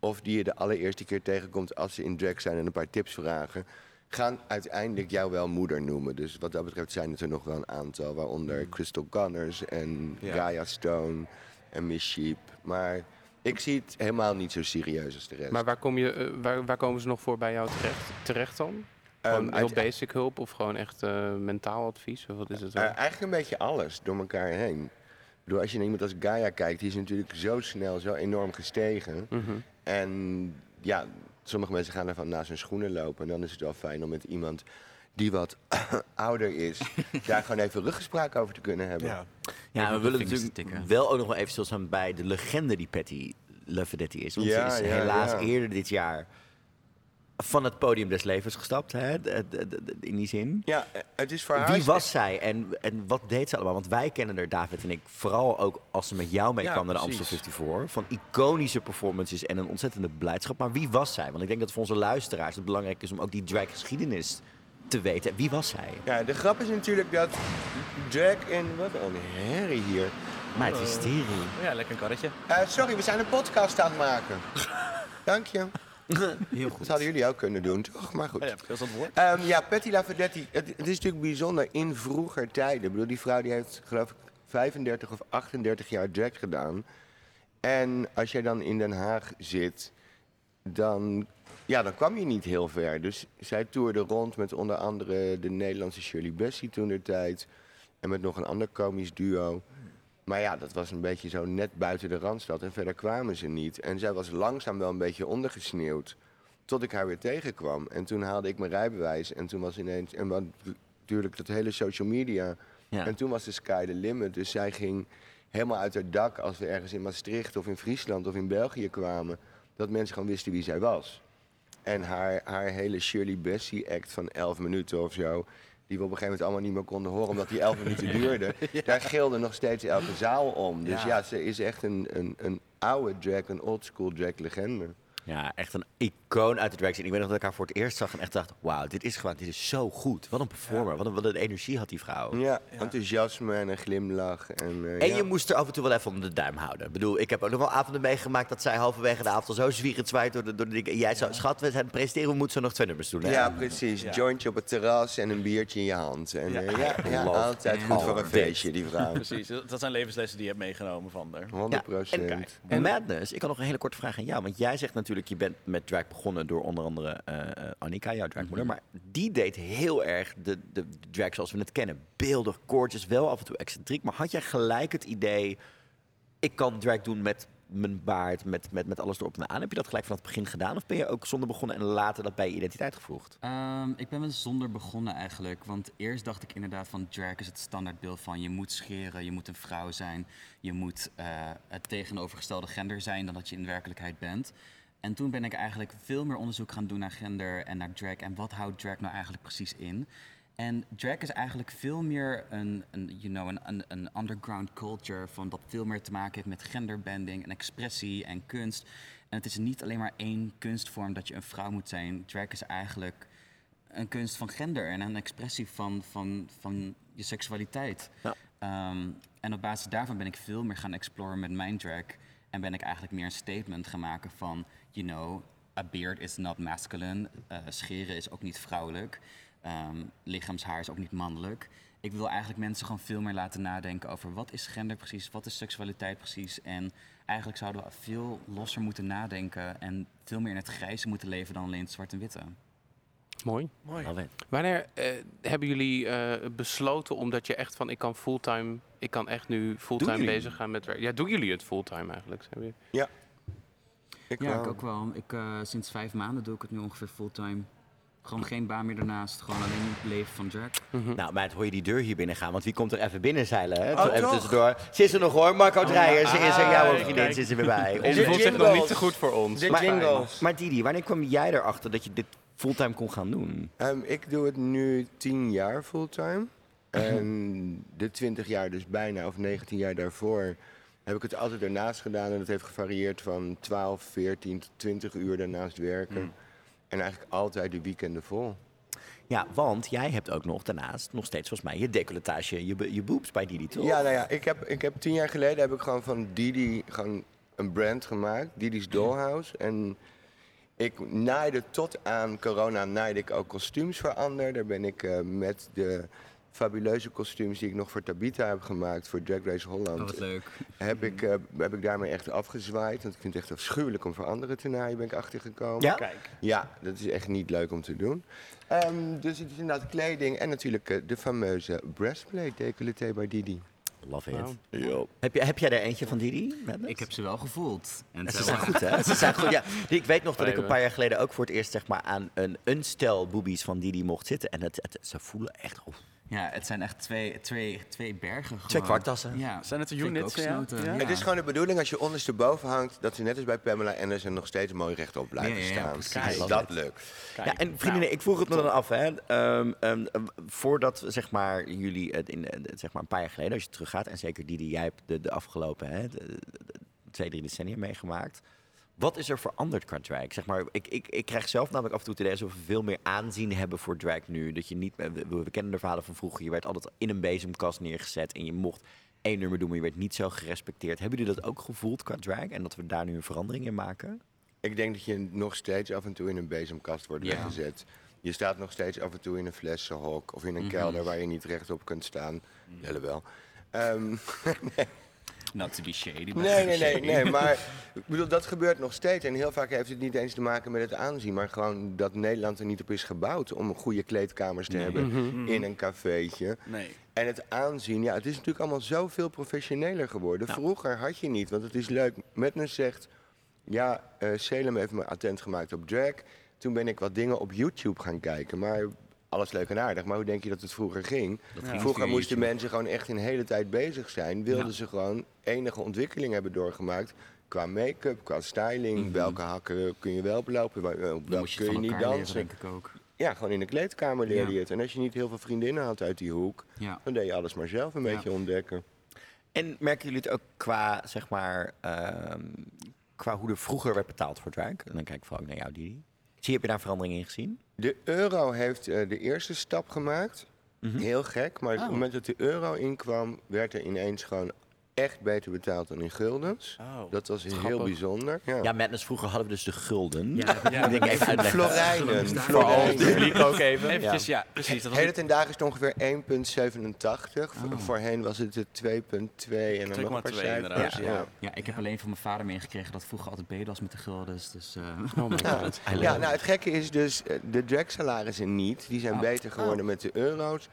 of die je de allereerste keer tegenkomt als ze in drag zijn en een paar tips vragen gaan uiteindelijk jou wel moeder noemen. Dus wat dat betreft zijn het er nog wel een aantal. Waaronder hmm. Crystal Gunners en Gaia Stone en Miss Sheep. Maar ik zie het helemaal niet zo serieus als de rest. Maar waar, kom je, uh, waar, waar komen ze nog voor bij jou terecht, terecht dan? Um, heel basic hulp of gewoon echt uh, mentaal advies? Of wat is het? Uh, eigenlijk een beetje alles door elkaar heen. Door als je naar iemand als Gaia kijkt, die is natuurlijk zo snel, zo enorm gestegen. Mm -hmm. En ja, Sommige mensen gaan ervan naar zijn schoenen lopen. En dan is het wel fijn om met iemand die wat ouder is, daar gewoon even ruggespraak over te kunnen hebben. Ja, ja we willen natuurlijk wel ook nog wel even stilstaan bij de legende die Patty Lovedetti is. Want ja, ze is helaas eerder dit jaar van het podium des levens gestapt, hè? in die zin. Ja, het is voor haar... Wie was zij en, en wat deed ze allemaal? Want wij kennen er, David en ik, vooral ook als ze met jou mee kwam naar de Amstel 54. Van iconische performances en een ontzettende blijdschap. Maar wie was zij? Want ik denk dat voor onze luisteraars het belangrijk is om ook die drag-geschiedenis te weten. Wie was zij? Ja, de grap is natuurlijk dat drag in... Wat een herrie hier. Maar het is hysterie. Ja, lekker een karretje. Uh, sorry, we zijn een podcast aan het maken. Dank je. Heel goed. Dat hadden jullie ook kunnen doen, toch? Maar goed. Ja, dat het woord. Um, ja, Patty Laverdetti. Het, het, is natuurlijk bijzonder in vroeger tijden. Ik bedoel, die vrouw die heeft, geloof ik, 35 of 38 jaar drag gedaan. En als jij dan in Den Haag zit, dan, ja, dan kwam je niet heel ver. Dus zij toerde rond met onder andere de Nederlandse Shirley Bessie toen de tijd. En met nog een ander komisch duo. Maar ja, dat was een beetje zo net buiten de Randstad en verder kwamen ze niet. En zij was langzaam wel een beetje ondergesneeuwd tot ik haar weer tegenkwam. En toen haalde ik mijn rijbewijs en toen was ineens... En wat, natuurlijk dat hele social media. Ja. En toen was de sky the limit. Dus zij ging helemaal uit haar dak als we ergens in Maastricht of in Friesland of in België kwamen. Dat mensen gewoon wisten wie zij was. En haar, haar hele Shirley Bessie act van 11 minuten of zo die we op een gegeven moment allemaal niet meer konden horen, omdat die elf minuten duurde. Daar gilde nog steeds elke zaal om. Dus ja, ze is echt een, een, een oude drag, een oldschool drag legende. Ja, echt een icoon uit de drag scene. Ik weet nog dat ik haar voor het eerst zag en echt dacht... wauw, dit is gewoon, dit is zo goed. Wat een performer, wat, een, wat een energie had die vrouw. Ja, enthousiasme en een glimlach. En, uh, en je moest er af en toe wel even om de duim houden. Ik bedoel, ik heb ook nog wel avonden meegemaakt... dat zij halverwege de avond al zo zwierend zwaait door de, door de dingen. Jij zou, schat, we zijn presenteren, we moeten zo nog twee nummers doen. Hè? Ja, precies. Jointje op het terras en een biertje in je hand. En, uh, ja, ja altijd goed voor een feestje, die vrouw. Precies, dat zijn levenslessen die je hebt meegenomen van haar. 100 procent. En, Madness, ik had nog een hele korte vraag aan jou. Want jij zegt natuurlijk, je bent met drag begonnen door onder andere uh, Annika, jouw dragmoeder. Mhm. Maar die deed heel erg de, de, drag zoals we het kennen. Beeldig, gorgeous, wel af en toe excentriek. Maar had jij gelijk het idee, ik kan drag doen met mijn baard, met, met, met alles erop en aan. Heb je dat gelijk vanaf het begin gedaan? Of ben je ook zonder begonnen en later dat bij je identiteit gevoegd? Um, ik ben wel zonder begonnen eigenlijk. Want eerst dacht ik inderdaad van drag is het standaardbeeld van je moet scheren, je moet een vrouw zijn, je moet uh, het tegenovergestelde gender zijn dan dat je in werkelijkheid bent. En toen ben ik eigenlijk veel meer onderzoek gaan doen naar gender en naar drag en wat houdt drag nou eigenlijk precies in. En drag is eigenlijk veel meer een, een, you know, een, een underground culture van dat veel meer te maken heeft met genderbending en expressie en kunst. En het is niet alleen maar één kunstvorm dat je een vrouw moet zijn. Drag is eigenlijk een kunst van gender en een expressie van, van, van je seksualiteit. Ja. Ehm, en op basis daarvan ben ik veel meer gaan exploren met mijn drag. En ben ik eigenlijk meer een statement gaan maken van, you know, a beard is not masculine. Uh, scheren is ook niet vrouwelijk. Um, lichaamshaar is ook niet mannelijk. Ik wil eigenlijk mensen gewoon veel meer laten nadenken over wat is gender precies, wat is seksualiteit precies. En eigenlijk zouden we veel losser moeten nadenken en veel meer in het grijze moeten leven dan alleen het zwart en witte. Mooi. Mooi. Wanneer uh, hebben jullie uh, besloten, omdat je echt van ik kan fulltime, ik kan echt nu fulltime bezig gaan met werk. Ja, doen jullie het fulltime eigenlijk? Ja. Ik ja, ik ook wel. Ik, uh, sinds vijf maanden doe ik het nu ongeveer fulltime. Gewoon geen baan meer daarnaast, gewoon alleen het leven van Jack. Mm Nou, maar hoor je die deur hier binnen gaan, want wie komt er even binnen zeilen? Hè? Oh, even tussendoor. Ze is er nog hoor, Marco oh, Dreyer, ze is er, jouw vriendin, ze is er weer bij. Ze voelt zich nog niet te goed voor ons. De maar, maar Didi, wanneer kwam jij erachter dat je dit fulltime kon gaan doen? Um, ik doe het nu tien jaar fulltime. En de twintig jaar dus bijna, of 19 jaar daarvoor, heb ik het altijd ernaast gedaan. En dat heeft gevarieerd van 12, 14 tot 20 uur daarnaast werken. Mm. En eigenlijk altijd de weekenden vol. Ja, want jij hebt ook nog daarnaast nog steeds volgens mij je decolletage, je, je boobs bij Didi, toch? Ja, nou ja, ik heb, ik heb tien jaar geleden heb ik gewoon van Didi gewoon een brand gemaakt, Didi's Dollhouse. En ik naaide tot aan corona naaide ik ook kostuums voor anderen. Daar ben ik uh, met de fabuleuze kostuums die ik nog voor Tabita heb gemaakt voor Drag Race Holland. Oh, wat leuk. Heb ik, uh, heb ik daarmee echt afgezwaaid. Want ik vind het echt afschuwelijk om voor anderen te naaien, ben ik achtergekomen. Ja? Kijk. Ja, dat is echt niet leuk om te doen. Um, dus het is inderdaad kleding en natuurlijk uh, de fameuze breastplate decolleté bij Didi. Love it. Wow. Heb, je, heb jij er eentje van Didi? Ik heb ze wel gevoeld. En ze zijn goed, hè? ze zijn goed, ja. Ik weet nog dat ik een paar jaar geleden ook voor het eerst zeg maar, aan een, een stel boobies van Didi mocht zitten. En het, het, ze voelen echt... Oh, ja, het zijn echt twee, twee, twee bergen. Gewoon. Twee kwartassen. Ja. Zijn het de units? Ja? Ja. Het is gewoon de bedoeling als je ondersteboven hangt, dat ze net als bij Pamela Anderson nog steeds mooi rechtop blijven staan. Kijk, dat lukt. Ja, en vriendinnen, ik vroeg het me dan af. Hè. Um, um, voordat zeg maar, jullie het in, zeg maar een paar jaar geleden, als je teruggaat, en zeker die die jij hebt de, de afgelopen hè, de, twee, drie decennia meegemaakt. Wat is er veranderd qua drag? Zeg maar, ik, ik, ik krijg zelf namelijk af en toe het idee alsof we veel meer aanzien hebben voor drag nu. Dat je niet, we, we kennen de verhalen van vroeger. Je werd altijd in een bezemkast neergezet en je mocht één nummer doen, maar je werd niet zo gerespecteerd. Hebben jullie dat ook gevoeld qua drag en dat we daar nu een verandering in maken? Ik denk dat je nog steeds af en toe in een bezemkast wordt ja. weggezet. Je staat nog steeds af en toe in een flessenhok of in een mhm. kelder waar je niet rechtop kunt staan. Mm wel. Um, nee. Not to be shady. Nee, nee, nee, nee. Maar ik bedoel, dat gebeurt nog steeds. En heel vaak heeft het niet eens te maken met het aanzien. Maar gewoon dat Nederland er niet op is gebouwd om goede kleedkamers te hebben mhm. in een cafeetje. Nee. En het aanzien, ja, het is natuurlijk allemaal zoveel professioneler geworden. Vroeger had je niet, want het is leuk. Met zegt, ja, uh, Salem heeft me attent gemaakt op drag. Toen ben ik wat dingen op YouTube gaan kijken. Maar alles leuk en aardig, maar hoe denk je dat het vroeger ging? vroeger moesten mensen gewoon echt een hele tijd bezig zijn. Wilden ze gewoon enige ontwikkeling hebben doorgemaakt. Qua make-up, qua styling. Mhm. Welke hakken kun je wel belopen, op welke kun je niet dansen. denk ik ook. Ja, gewoon in de kleedkamer leer je het. En als je niet heel veel vriendinnen had uit die hoek, dan deed je alles maar zelf een beetje ontdekken. En merken jullie het ook qua, zeg maar, uh, qua hoe er vroeger werd betaald voor drag? En dan kijk ik vooral naar jou, Didi. Zie, heb je daar verandering in gezien? De euro heeft uh, de eerste stap gemaakt. Mm -hmm. Heel gek, maar oh. op het moment dat de euro inkwam, werd er ineens gewoon echt beter betaald dan in guldens. Oh, dat was heel bijzonder. Ja. ja, Madness, vroeger hadden we dus de gulden. Ja, ja. ik even uitleggen. Florijnen. Het publiek ook even. Eventjes, ja, precies. Dat Hele ten dagen is het ongeveer 1,87. Oh. Voorheen was het 2,2 en dan nog een paar cijfers. Ja. Ja. ik heb alleen van mijn vader meegekregen dat vroeger altijd beter was met de guldens. Dus, uh, oh my god. Ja, nou het gekke is dus, eh, de drag salarissen niet. Die zijn beter geworden met de euro's.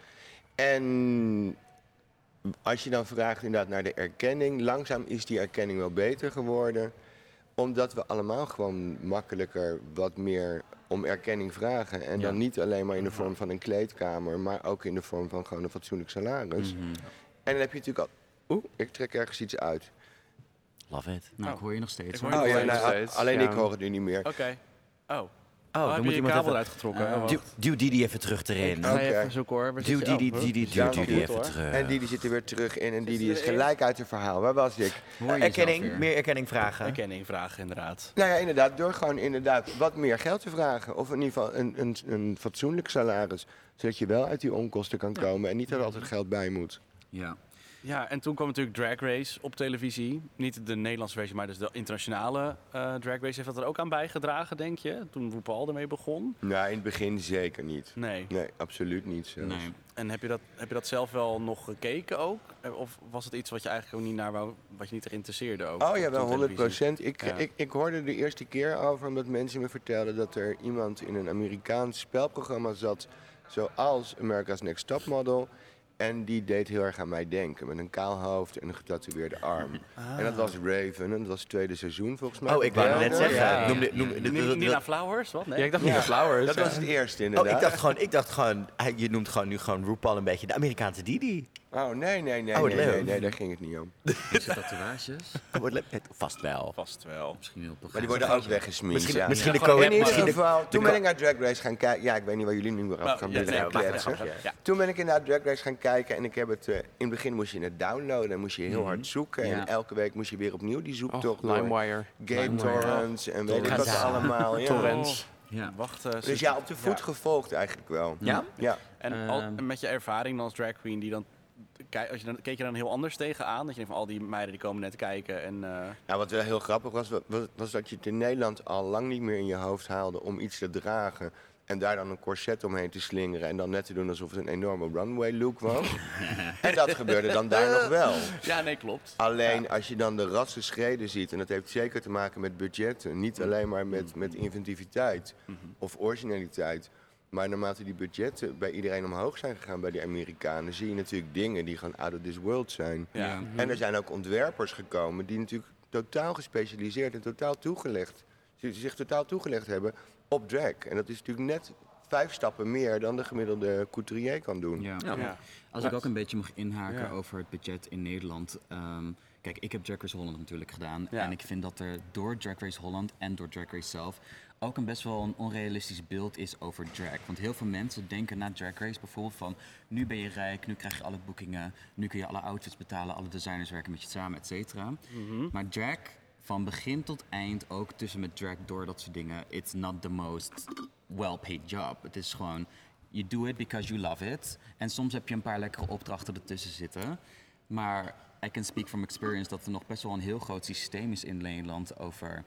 En als je dan vraagt inderdaad naar de erkenning, langzaam is die erkenning wel beter geworden. Omdat we allemaal gewoon makkelijker wat meer om erkenning vragen. En dan niet alleen maar in de vorm van een kleedkamer, maar ook in de vorm van gewoon een fatsoenlijk salaris. Mhm. En dan heb je natuurlijk al. Oeh, ik trek ergens iets uit. Love it. Nou, Oh. ik hoor je nog steeds. Ik hoor hoor. Oh ja, nog nou, steeds, alleen ja. ik hoor het nu niet meer. Oké. Oh. Oh, Oh, dan heb moet je iemand kabel even... uitgetrokken? Eh. Duw, duw Didi even terug erin. Ik ga Oké. even zoeken hoor. Duw? Didi, Didi, duw even terug. En die, die zit er weer terug in en die, die is gelijk uit het verhaal. Waar was ik? Jezelf Erkenning, meer erkenning vragen. Erkenning vragen inderdaad. Nou ja, inderdaad, door gewoon inderdaad wat meer geld te vragen. Of in ieder geval een, een, een fatsoenlijk salaris. Zodat je wel uit die onkosten kan komen en niet er altijd geld bij moet. Ja. Ja, en toen kwam natuurlijk Drag Race op televisie. Niet de Nederlandse versie, maar dus de internationale eh, Drag Race. Heeft dat er ook aan bijgedragen, denk je? Toen RuPaul ermee begon? Nou, in het begin zeker niet. Nee. Nee, absoluut niet zelfs. Nee. En heb je, dat, heb je dat zelf wel nog gekeken ook? Eh, Of was het iets wat je eigenlijk ook niet naar wou, wat je niet interesseerde ook? Oh ja, wel 100 televisie? procent. Ik, Ja. ik, ik hoorde de eerste keer over omdat mensen me vertelden dat er iemand in een Amerikaans spelprogramma zat, zoals America's Next Top Model. En die deed heel erg aan mij denken. Met een kaal hoofd en een getatoeëerde arm. En dat was Raven. En dat was het tweede seizoen volgens mij. Oh, ik wou net zeggen. Ja. Ni- dat- dat- Nina Flowers? Wat? Nee? Ja, ik dacht Ja. niet Flowers. Dat was het eerste Oh, inderdaad. ik dacht gewoon, ik dacht gewoon, je noemt gewoon nu gewoon RuPaul een beetje de Amerikaanse Didi. Oh, nee, nee, nee, Oh, nee, nee, leuk. nee, daar ging het niet om. Is het tatoeages? Oh, wat leuk. Vast wel. Vast wel. Misschien heel Maar die worden ook weggesminkt. Misschien, ja. misschien de Ja, co In ieder geval, toen ben ik naar Drag Race gaan kijken. Ja, ik weet niet waar jullie nu weer Nou, op gaan beginnen nee, kletsen. ja. Toen ben ik inderdaad Drag Race gaan kijken en ik heb het... eh, in het begin moest je het downloaden en moest je heel hard zoeken. Ja. En elke week moest je weer opnieuw die zoektocht. LimeWire. Game torrents en weet ik wat allemaal. Ja. Torrents. Ja. Wacht. eh, Dus ja, op de voet gevolgd eigenlijk wel. Ja? Ja. En al, Ehm. en met je ervaring als drag queen, die dan, als je dan, keek je dan heel anders tegenaan? Dat je denkt van al die meiden die komen net kijken en... eh, Nou, wat wel heel grappig was, wa- was, was dat je het in Nederland al lang niet meer in je hoofd haalde om iets te dragen. En daar dan een corset omheen te slingeren en dan net te doen alsof het een enorme runway look was. en dat gebeurde dan daar nog wel. Ja, nee, klopt. Alleen als je dan de rassen schreden ziet, en dat heeft zeker te maken met budgetten, niet alleen maar met, met inventiviteit of originaliteit. Maar naarmate die budgetten bij iedereen omhoog zijn gegaan bij die Amerikanen, zie je natuurlijk dingen die gewoon out of this world zijn. Ja. En er zijn ook ontwerpers gekomen die natuurlijk totaal gespecialiseerd en totaal toegelegd, zich totaal toegelegd hebben op drag. En dat is natuurlijk net vijf stappen meer dan de gemiddelde couturier kan doen. Ja. Ja. Als ik ook een beetje mag inhaken Ja. over het budget in Nederland. ehm, kijk, ik heb Drag Race Holland natuurlijk gedaan. Ja. En ik vind dat er door Drag Race Holland en door Drag Race zelf ook een best wel een onrealistisch beeld is over drag. Want heel veel mensen denken na Drag Race bijvoorbeeld van... nu ben je rijk, nu krijg je alle boekingen... nu kun je alle outfits betalen, alle designers werken met je samen, et cetera. Maar drag van begin tot eind, ook tussen met drag door dat soort dingen... it's not the most well-paid job. Het is gewoon... You do it because you love it. En soms heb je een paar lekkere opdrachten ertussen zitten. Maar I can speak from experience dat er nog best wel een heel groot systeem is in Nederland over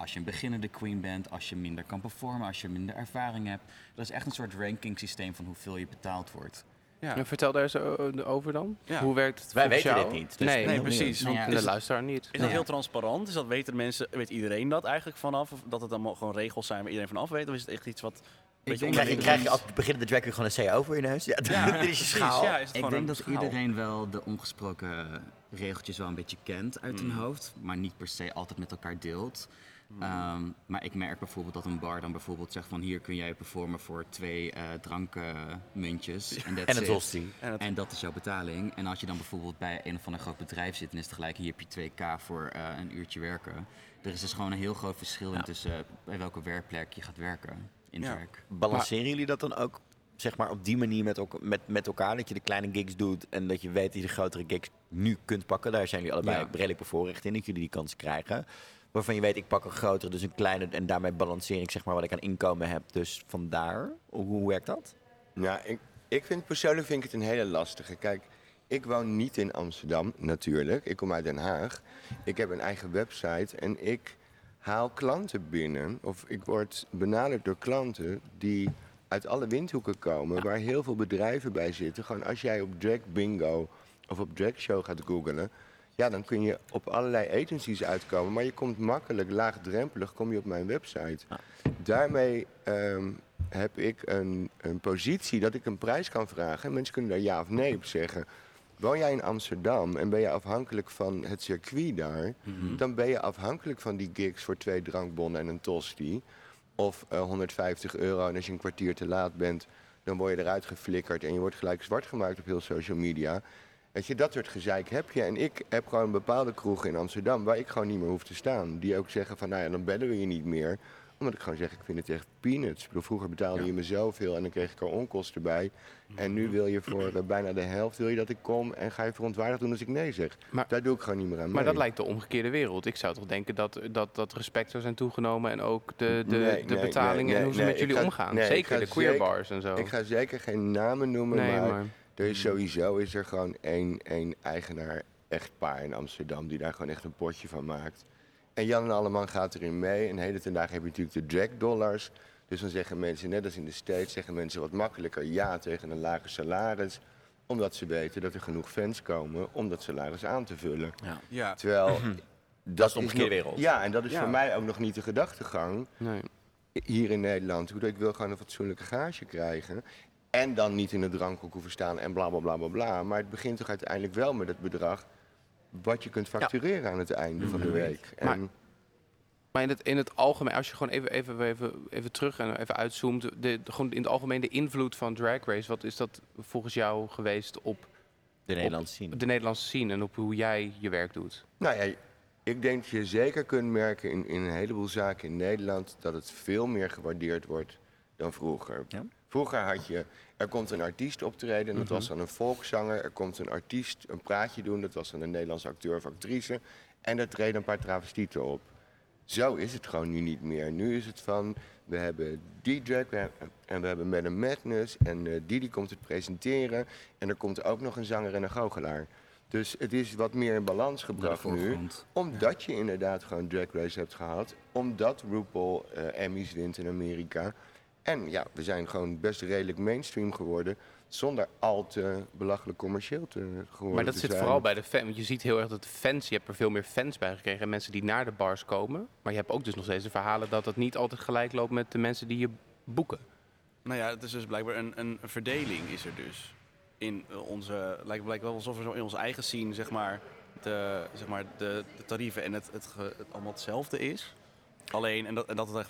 als je een beginnende queen bent, als je minder kan performen, als je minder ervaring hebt. Dat is echt een soort ranking systeem van hoeveel je betaald wordt. Ja. En vertel daar eens o- over dan. Ja. Hoe werkt het Wij weten jou? dit niet, dus nee, precies. Want ja, de luisteraar niet. is dat Ja. heel transparant? Is dat weten mensen, weet iedereen dat eigenlijk vanaf? Of dat het allemaal gewoon regels zijn waar iedereen vanaf weet? Of is het echt iets wat... een beetje denk Krijg je, krijg je als beginnende drag queen gewoon een CO voor je neus? Ja, dit is je schaal. Ja, is Ik denk dat schaal? iedereen wel de ongesproken regeltjes wel een beetje kent uit Mm. hun hoofd, maar niet per se altijd met elkaar deelt. Mm. Ehm, maar ik merk bijvoorbeeld dat een bar dan bijvoorbeeld zegt van hier kun jij performen voor twee eh drankmuntjes. en En. En het- En dat is jouw betaling. En als je dan bijvoorbeeld bij een of ander groot bedrijf zit, dan is het gelijk hier heb je 2k voor eh, een uurtje werken. Er is dus gewoon een heel groot verschil in tussen eh, bij welke werkplek je gaat werken in Ja. drag. Balanceren jullie dat dan ook zeg maar, op die manier met, met, met elkaar? Dat je de kleine gigs doet en dat je weet dat je de grotere gigs nu kunt pakken. Daar zijn jullie allebei Ja. redelijk bevoorrecht in, dat jullie die kans krijgen. Waarvan je weet, ik pak een grotere, dus een kleine. En daarmee balanceer ik zeg maar, wat ik aan inkomen heb. Dus vandaar. Hoe, werkt dat? Nou, ik, ik vind persoonlijk vind ik het een hele lastige. Kijk, ik woon niet in Amsterdam, natuurlijk. Ik kom uit Den Haag. Ik heb een eigen website en ik haal klanten binnen. Of ik word benaderd door klanten die uit alle windhoeken komen, waar heel veel bedrijven bij zitten. Gewoon als jij op Drag Bingo of op Drag Show gaat googlen, ja, dan kun je op allerlei agencies uitkomen. Maar je komt makkelijk, laagdrempelig, kom je op mijn website. Daarmee ehm, heb ik een, een positie dat ik een prijs kan vragen. En mensen kunnen daar ja of nee op zeggen. Woon jij in Amsterdam en ben je afhankelijk van het circuit daar, mhm. dan ben je afhankelijk van die gigs voor twee drankbonnen en een tosti. Of 150 eh, euro en als je een kwartier te laat bent, dan word je eruit geflikkerd en je wordt gelijk zwart gemaakt op heel social media. Weet je, dat soort gezeik heb je. En ik heb gewoon bepaalde kroegen in Amsterdam waar ik gewoon niet meer hoef te staan. Die ook zeggen van, nou ja, dan bellen we je niet meer omdat ik gewoon zeg, ik vind het echt peanuts. Ik bedoel, vroeger betaalde je me zoveel en dan kreeg ik er onkosten bij. En nu wil je voor uh, bijna de helft wil je dat ik kom en ga je verontwaardigd doen als ik nee zeg. Maar, Daar doe ik gewoon niet meer aan Maar dat lijkt de omgekeerde wereld. Ik zou toch denken dat dat, dat respect zou zijn toegenomen en ook de, de, de betalingen en hoe ze met jullie omgaan. zeker de queer bars en zo. Ik ga zeker geen namen noemen, maar, maar, er is sowieso is er gewoon één, één eigenaar echtpaar in Amsterdam die daar gewoon echt een potje van maakt. En Jan en Alleman gaat erin mee. En hele ten dagen heb je natuurlijk de drag dollars. Dus dan zeggen mensen, net als in de States, zeggen mensen wat makkelijker ja tegen een lager salaris. Omdat ze weten dat er genoeg fans komen om dat salaris aan te vullen. Ja. ja. Terwijl... Dat, is de omgekeerde wereld. Ja, en dat is voor mij ook nog niet de gedachtegang. Nee. Hier in Nederland. Ik wil gewoon een fatsoenlijke gage krijgen. En dan niet in het drankhoek hoeven staan en bla bla bla bla bla. Maar het begint toch uiteindelijk wel met het bedrag wat je kunt factureren aan het einde van de mhm. week. En maar, maar in, het, in het algemeen, als je gewoon even, even, even, even terug en even uitzoomt, de, gewoon in het algemeen de invloed van Drag Race, wat is dat volgens jou geweest op de Nederlandse scene? De Nederlandse scene en op hoe jij je werk doet? Nou ja, ik denk dat je zeker kunt merken in, in een heleboel zaken in Nederland dat het veel meer gewaardeerd wordt dan vroeger. Ja? Vroeger had je, er komt een artiest optreden, en dat was mhm. dan een volkszanger. Er komt een artiest een praatje doen, dat was dan een Nederlandse acteur of actrice. En er treden een paar travestieten op. Zo is het gewoon nu niet meer. Nu is het van, we hebben die drag en we hebben Madame Madness en uh, die, die komt het presenteren. En er komt ook nog een zanger en een goochelaar. Dus het is wat meer in balans gebracht nu. Omdat je inderdaad gewoon Drag Race hebt gehad. Omdat RuPaul uh, Emmys wint in Amerika. En ja, we zijn gewoon best redelijk mainstream geworden. Zonder al te belachelijk commercieel te geworden Maar dat zit vooral bij de fans. Want je ziet heel erg dat de fans, je hebt er veel meer fans bij gekregen. En mensen die naar de bars komen. Maar je hebt ook dus nog steeds de verhalen dat het niet altijd gelijk loopt met de mensen die je boeken. Nou ja, het is dus blijkbaar een, een verdeling is er dus. In onze, lijkt, blijkt wel alsof er in onze eigen scene, zeg maar, de, zeg maar, de, de tarieven en het, het, het, allemaal hetzelfde is. Alleen, en dat, en dat het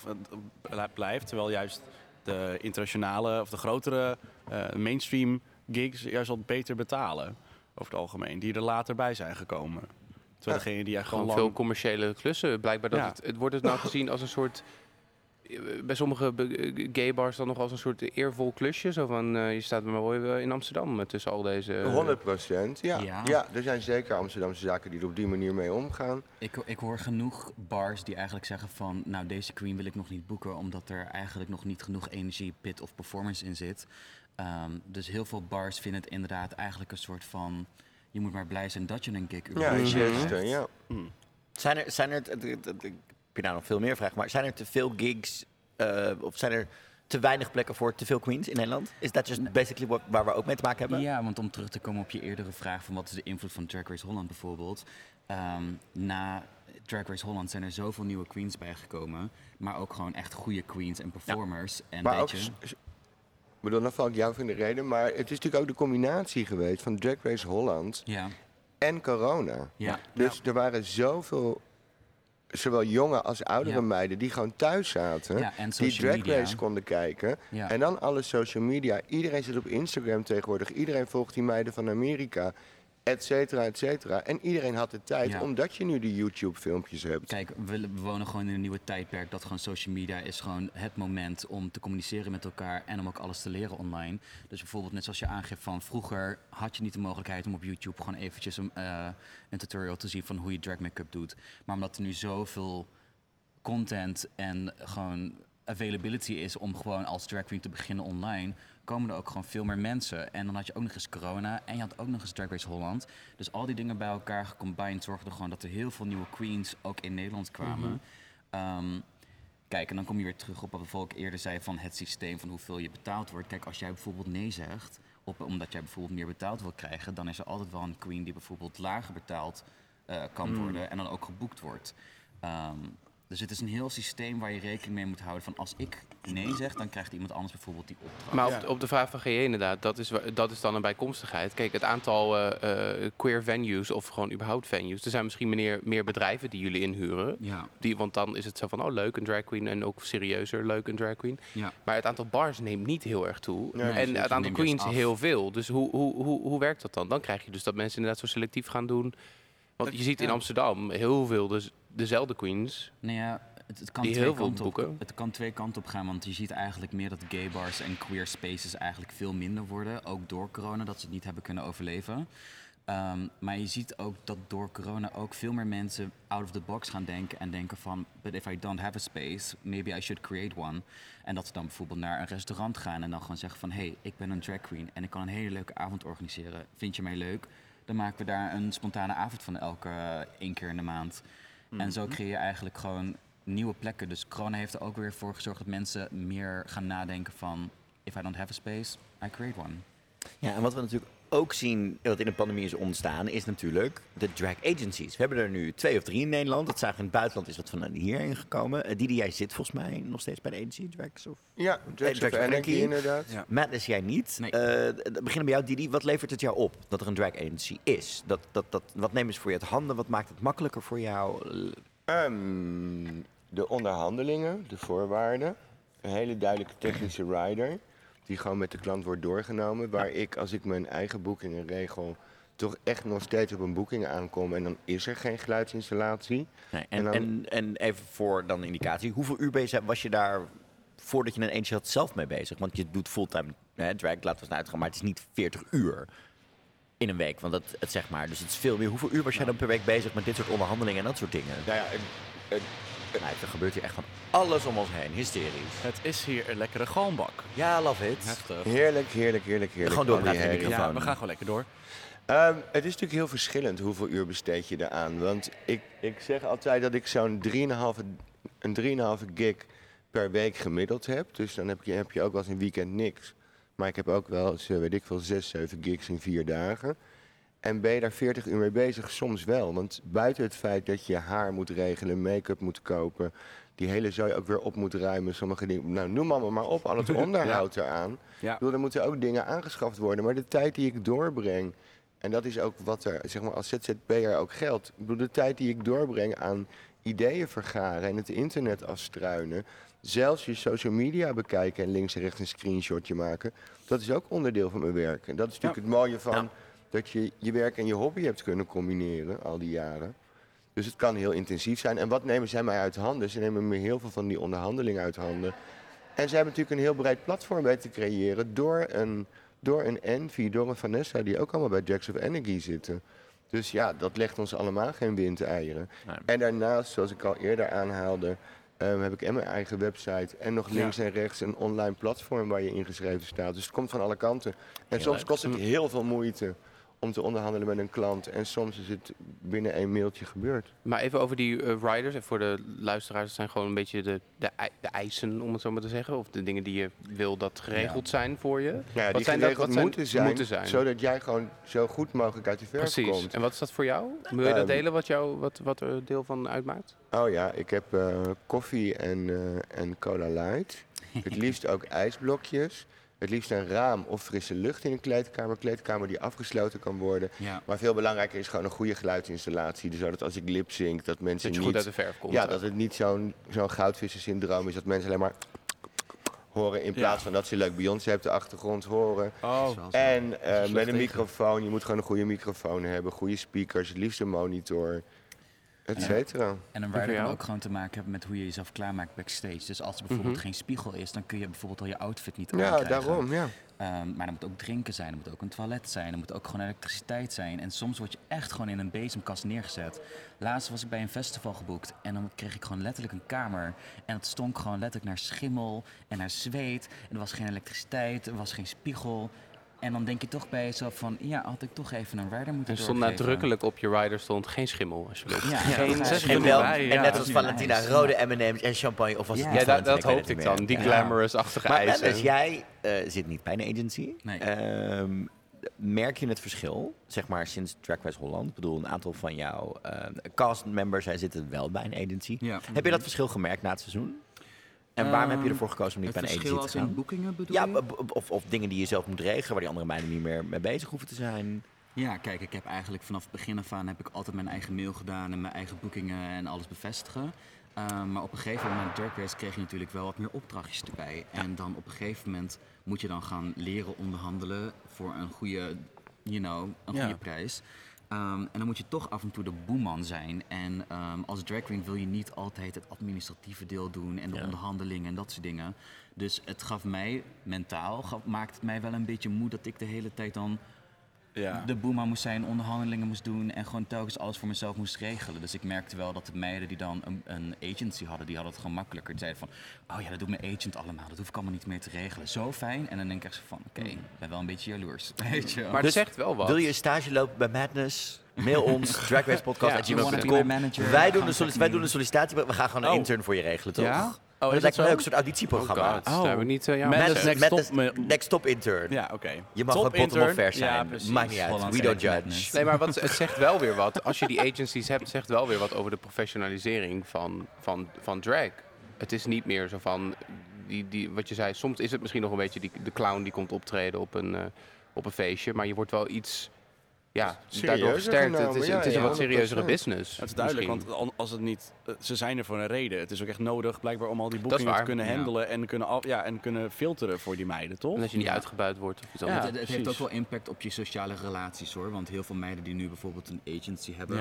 echt blijft, terwijl juist de internationale of de grotere uh, mainstream gigs juist wat beter betalen. Over het algemeen. Die er later bij zijn gekomen. Terwijl degene die gewoon lang... veel commerciële klussen. Blijkbaar dat het, het wordt het nou gezien als een soort bij sommige gay bars dan nog als een soort eervol klusje. Zo van, uh, je staat maar mooi in Amsterdam tussen al deze... 100 procent, ja. ja. er zijn zeker Amsterdamse zaken die er op die manier mee omgaan. Ik, ik hoor genoeg bars die eigenlijk zeggen van... nou, deze queen wil ik nog niet boeken... omdat er eigenlijk nog niet genoeg energie, pit of performance in zit. Ehm, dus heel veel bars vinden het inderdaad eigenlijk een soort van... je moet maar blij zijn dat je een gig Ja, ja. ja. Zijn er, zijn er je nou nog veel meer vragen, maar zijn er te veel gigs uh, of zijn er te weinig plekken voor te veel queens in Nederland? Is dat just basically what, waar we ook mee te maken hebben? Ja, want om terug te komen op je eerdere vraag van wat is de invloed van Drag Race Holland bijvoorbeeld. Um, na Drag Race Holland zijn er zoveel nieuwe queens bijgekomen, maar ook gewoon echt goede queens en performers. En maar ook, je... Ik bedoel, dan val ik jou van de reden, maar het is natuurlijk ook de combinatie geweest van Drag Race Holland ja. en corona. Ja. Dus er waren zoveel zowel jonge als oudere meiden die gewoon thuis zaten. die drag race konden kijken. En dan alle social media. Iedereen zit op Instagram tegenwoordig. Iedereen volgt die meiden van Amerika et cetera, et cetera. En iedereen had de tijd, omdat je nu die YouTube-filmpjes hebt. Kijk, we, wonen gewoon in een nieuwe tijdperk. Dat gewoon social media is gewoon het moment om te communiceren met elkaar en om ook alles te leren online. Dus bijvoorbeeld, net zoals je aangeeft van vroeger had je niet de mogelijkheid om op YouTube gewoon eventjes een, uh, een tutorial te zien van hoe je drag make-up doet. Maar omdat er nu zoveel content en gewoon availability is om gewoon als drag queen te beginnen online, komen er ook gewoon veel meer mensen. En dan had je ook nog eens corona en je had ook nog eens Drag Race Holland. Dus al die dingen bij elkaar gecombined zorgden gewoon dat er heel veel nieuwe queens ook in Nederland kwamen. Mhm. Ehm, kijk, en dan kom je weer terug op wat we ook eerder zei van het systeem van hoeveel je betaald wordt. Kijk, als jij bijvoorbeeld nee zegt, op, omdat jij bijvoorbeeld meer betaald wil krijgen, dan is er altijd wel een queen die bijvoorbeeld lager betaald uh, kan mhm. worden en dan ook geboekt wordt. Um, Dus het is een heel systeem waar je rekening mee moet houden van als ik nee zeg, dan krijgt iemand anders bijvoorbeeld die opdracht. Maar op, op de vraag van GJ inderdaad, dat is, dat is dan een bijkomstigheid. Kijk, het aantal uh, uh, queer venues of gewoon überhaupt venues. Er zijn misschien meer, meer bedrijven die jullie inhuren. Ja. Die, want dan is het zo van, oh leuk, een drag queen en ook serieuzer leuk, een drag queen. Ja. Maar het aantal bars neemt niet heel erg toe. en het aantal queens heel veel. Dus hoe, hoe, hoe, hoe werkt dat dan? Dan krijg je dus dat mensen inderdaad zo selectief gaan doen. Want je ziet in Amsterdam heel veel dus dezelfde queens. Nou ja, het, het kan die twee kanten op, Het kan twee kanten op gaan, want je ziet eigenlijk meer dat gay bars en queer spaces eigenlijk veel minder worden. Ook door corona, dat ze het niet hebben kunnen overleven. Um, maar je ziet ook dat door corona ook veel meer mensen out of the box gaan denken en denken van, but if I don't have a space, maybe I should create one. En dat ze dan bijvoorbeeld naar een restaurant gaan en dan gewoon zeggen van, hey, ik ben een drag queen en ik kan een hele leuke avond organiseren. Vind je mij leuk? Dan maken we daar een spontane avond van elke uh, één keer in de maand. En zo mhm. creëer je eigenlijk gewoon nieuwe plekken. Dus corona heeft er ook weer voor gezorgd dat mensen meer gaan nadenken van... if I don't have a space, I create one. Ja, en wat we natuurlijk ook zien, wat in de pandemie is ontstaan, is natuurlijk de drag agencies. We hebben er nu twee of drie in Nederland. Dat zagen in het buitenland is wat van hierheen gekomen. Uh, Didi, jij zit volgens mij nog steeds bij de agency, Drags? Of? Ja, Drags, of Anarchy inderdaad. Ja. Matt is jij niet. Nee. Uh, beginnen bij jou, Didi. Wat levert het jou op dat er een drag agency is? Dat, dat, dat, wat nemen ze voor je uit handen? Wat maakt het makkelijker voor jou? Um, de onderhandelingen, de voorwaarden. Een hele duidelijke technische rider. Die gewoon met de klant wordt doorgenomen. Waar ik, als ik mijn eigen boekingen regel, toch echt nog steeds op een boeking aankom. En dan is er geen geluidsinstallatie. Nee, en, en, en, even voor dan indicatie. Hoeveel uur bezig was je daar voordat je een eentje had zelf mee bezig? Want je doet fulltime hè, drag, laten we het uitgaan. Maar het is niet 40 uur in een week. Want dat, het zeg maar, dus het is veel meer. Hoeveel uur was jij dan per week bezig met dit soort onderhandelingen en dat soort dingen? Nou ja, Nee, er gebeurt hier echt van alles om ons heen. Hysterisch. Het is hier een lekkere galmbak. Ja, love it. Heftig. Heerlijk, heerlijk, heerlijk, heerlijk. Gewoon door met de microfoon. Ja, we gaan gewoon lekker door. Um, het is natuurlijk heel verschillend hoeveel uur besteed je eraan. Want ik, ik zeg altijd dat ik zo'n 3,5 een 3,5 gig per week gemiddeld heb. Dus dan heb je, heb je ook wel eens een weekend niks. Maar ik heb ook wel eens, eh, weet ik veel, 6, 7 gigs in vier dagen. En ben je daar 40 uur mee bezig? Soms wel. Want buiten het feit dat je haar moet regelen, make-up moet kopen, die hele zooi ook weer op moet ruimen, sommige dingen. Nou, noem allemaal maar op, al het onderhoud ja. eraan. Ja. Ik bedoel, er moeten ook dingen aangeschaft worden. Maar de tijd die ik doorbreng, en dat is ook wat er zeg maar, als ZZP'er ook geldt. Ik bedoel, de tijd die ik doorbreng aan ideeën vergaren en het internet afstruinen. Zelfs je social media bekijken en links en rechts een screenshotje maken. Dat is ook onderdeel van mijn werk. En dat is natuurlijk het mooie van dat je je werk en je hobby hebt kunnen combineren al die jaren. Dus het kan heel intensief zijn. En wat nemen zij mij uit handen? Ze nemen me heel veel van die onderhandelingen uit handen. En zij hebben natuurlijk een heel breed platform bij te creëren door een, door een Envy, door een Vanessa, die ook allemaal bij Jacks of Energy zitten. Dus ja, dat legt ons allemaal geen windeieren. Nee. En daarnaast, zoals ik al eerder aanhaalde, um, heb ik en mijn eigen website en nog links en rechts een online platform waar je ingeschreven staat. Dus het komt van alle kanten. En soms kost het heel veel moeite om te onderhandelen met een klant. En soms is het binnen een mailtje gebeurd. Maar even over die uh, riders. En voor de luisteraars, het zijn gewoon een beetje de, de, de, eisen, om het zo maar te zeggen. Of de dingen die je wil dat geregeld zijn voor je. Ja, wat die zijn geregeld dat, wat moeten, zijn, moeten zijn. Zodat jij gewoon zo goed mogelijk uit de verf Precies. komt. En wat is dat voor jou? Wil je dat ehm, delen wat, jou, wat, wat er deel van uitmaakt? Oh ja, ik heb uh, koffie en, uh, en cola light. Het liefst ook ijsblokjes. Het liefst een raam of frisse lucht in een kleedkamer. Een kleedkamer die afgesloten kan worden. Maar veel belangrijker is gewoon een goede geluidsinstallatie. Dus zodat als ik lip zing, dat mensen dat je niet... goed uit de verf komt. Ja, dat het niet zo'n zo'n goudvissensyndroom is. Dat mensen alleen maar horen in plaats van dat ze leuk Beyoncé op de achtergrond horen. Oh. En uh, met een microfoon, je moet gewoon een goede microfoon hebben, goede speakers, het liefst een monitor et cetera. En dan waar kan ook gewoon te maken hebben met hoe je jezelf klaarmaakt backstage. Dus als er bijvoorbeeld mhm. geen spiegel is, dan kun je bijvoorbeeld al je outfit niet Ja, daarom, ja. Um, maar er moet ook drinken zijn, er moet ook een toilet zijn, er moet ook gewoon elektriciteit zijn. En soms word je echt gewoon in een bezemkast neergezet. Laatst was ik bij een festival geboekt en dan kreeg ik gewoon letterlijk een kamer. En het stonk gewoon letterlijk naar schimmel en naar zweet. En er was geen elektriciteit, er was geen spiegel. En dan denk je toch bij jezelf van, ja, had ik toch even een rider moeten Er stond nadrukkelijk op je rider stond geen schimmel, alsjeblieft. Ja, geen en, wel, en net als Valentina, rode M&M's en champagne. Of was het ja, dat, dat hoopte ik dan, die glamorous-achtige eisen. Dus jij uh, zit niet bij een agency. Nee. Um, merk je het verschil, zeg maar, sinds Race Holland? Ik bedoel, een aantal van jouw uh, castmembers zij zitten wel bij een agency. Heb je dat verschil gemerkt na het seizoen? En waarom heb je ervoor gekozen om niet bij een agency te gaan? in boekingen bedoel ja, of, of dingen die je zelf moet regelen, waar die andere meiden niet meer mee bezig hoeven te zijn. Ja, kijk, ik heb eigenlijk vanaf het begin af aan heb ik altijd mijn eigen mail gedaan en mijn eigen boekingen en alles bevestigen. Ehm, maar op een gegeven moment, Drag Race, kreeg je natuurlijk wel wat meer opdrachtjes erbij. En dan op een gegeven moment moet je dan gaan leren onderhandelen voor een goede, you know, een goede prijs. Ehm, en dan moet je toch af en toe de boeman zijn. En um, als drag queen wil je niet altijd het administratieve deel doen en de onderhandelingen en dat soort dingen. Dus het gaf mij mentaal, gaf, maakt het mij wel een beetje moe dat ik de hele tijd dan ja. de boema moest zijn, onderhandelingen moest doen en gewoon telkens alles voor mezelf moest regelen. Dus ik merkte wel dat de meiden die dan een, een agency hadden, die hadden het gewoon makkelijker. Die zeiden van, oh ja, dat doet mijn agent allemaal, dat hoef ik allemaal niet meer te regelen. Zo fijn. En dan denk ik echt van, oké, ik ben wel een beetje jaloers. Weet je Maar het zegt wel wat. Wil je een stage lopen bij Madness? Mail ons, Drag Race Podcast, ja, wij, doen een wij doen een sollicitatie, we gaan gewoon een oh. intern voor je regelen, toch? Ja? Oh, dat lijkt me een soort auditieprogramma. Oh, oh. we niet, uh, ja, Madness, next, top, next top intern. Ja, oké. Je mag top gewoon bottom of fair zijn. Ja, Maakt niet uit. We don't judge. Nee, maar wat, het zegt wel weer wat. Als je die agencies hebt, zegt wel weer wat over de professionalisering van, van, van drag. Het is niet meer zo van, die, die, wat je zei, soms is het misschien nog een beetje die, de clown die komt optreden op een, uh, op een feestje. Maar je wordt wel iets ja, daardoor versterkt. Het is, het is een wat serieuzere business. Het is duidelijk, want als het niet, eh, ze zijn er voor een reden. Het is ook echt nodig blijkbaar om al die boekingen te kunnen handelen en kunnen, af, ja, en kunnen filteren voor die meiden, toch? En als je niet uitgebuit wordt of iets anders. Het, het heeft ook wel impact op je sociale relaties hoor. Want heel veel meiden die nu bijvoorbeeld een agency hebben,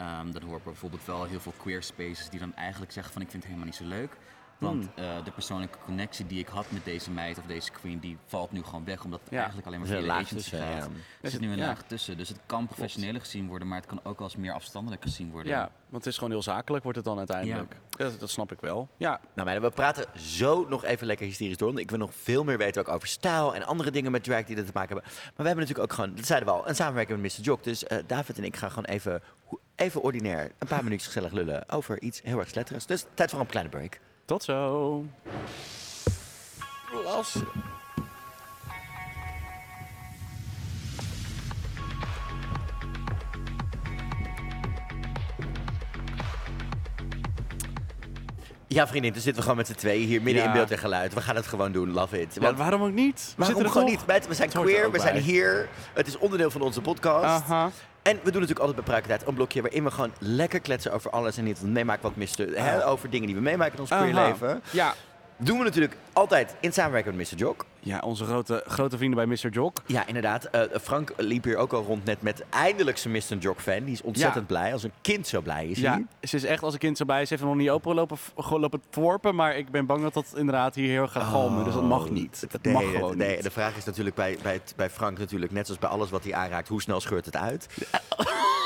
um, dan hoor ik bijvoorbeeld wel heel veel queer spaces die dan eigenlijk zeggen van ik vind het helemaal niet zo leuk. Want hmm. uh, de persoonlijke connectie die ik had met deze meid of deze queen, die valt nu gewoon weg. Omdat het eigenlijk alleen maar via de agency gaat. Er zit nu een laag tussen. Dus het kan professioneler gezien worden, maar het kan ook als meer afstandelijk gezien worden. Ja, want het is gewoon heel zakelijk wordt het dan uiteindelijk. Ja. Dat, snap ik wel. Ja. Nou, maar we praten zo nog even lekker hysterisch door. Ik wil nog veel meer weten ook over stijl en andere dingen met drag die er te maken hebben. Maar we hebben natuurlijk ook gewoon, dat zeiden we al, een samenwerking met Mr. Jock. Dus uh, David en ik gaan gewoon even, even ordinair een paar minuutjes gezellig lullen over iets heel erg sletterigs. Dus tijd voor een kleine break. Tot zo. Las. Ja, vriendin, dus zitten we gewoon met z'n tweeën hier midden in beeld en geluid. We gaan het gewoon doen, love it. Want, waarom ook niet? We waarom gewoon niet? We zijn queer, we zijn hier. Het is onderdeel van onze podcast. Aha. En we doen natuurlijk altijd bij Pruikentijd een blokje waarin we gewoon lekker kletsen over alles en niet meemaken wat miste. Hè, ah. over dingen die we meemaken in ons queer leven. Ja. Doen we natuurlijk altijd in samenwerking met Mr. Jock. Ja, onze grote, grote vrienden bij Mr. Jock. Ja, inderdaad. Uh, Frank liep hier ook al rond net met eindelijk zijn Mr. Jock fan. Die is ontzettend blij. Als een kind zo blij is Ja, ze is echt als een kind zo blij. Ze heeft nog niet open lopen, lopen tworpen. Maar ik ben bang dat dat inderdaad hier heel gaat galmen. dus dat mag oh, niet. Dat mag gewoon nee, niet. De vraag is natuurlijk bij, bij, bij Frank natuurlijk, net zoals bij alles wat hij aanraakt, hoe snel scheurt het uit? ja,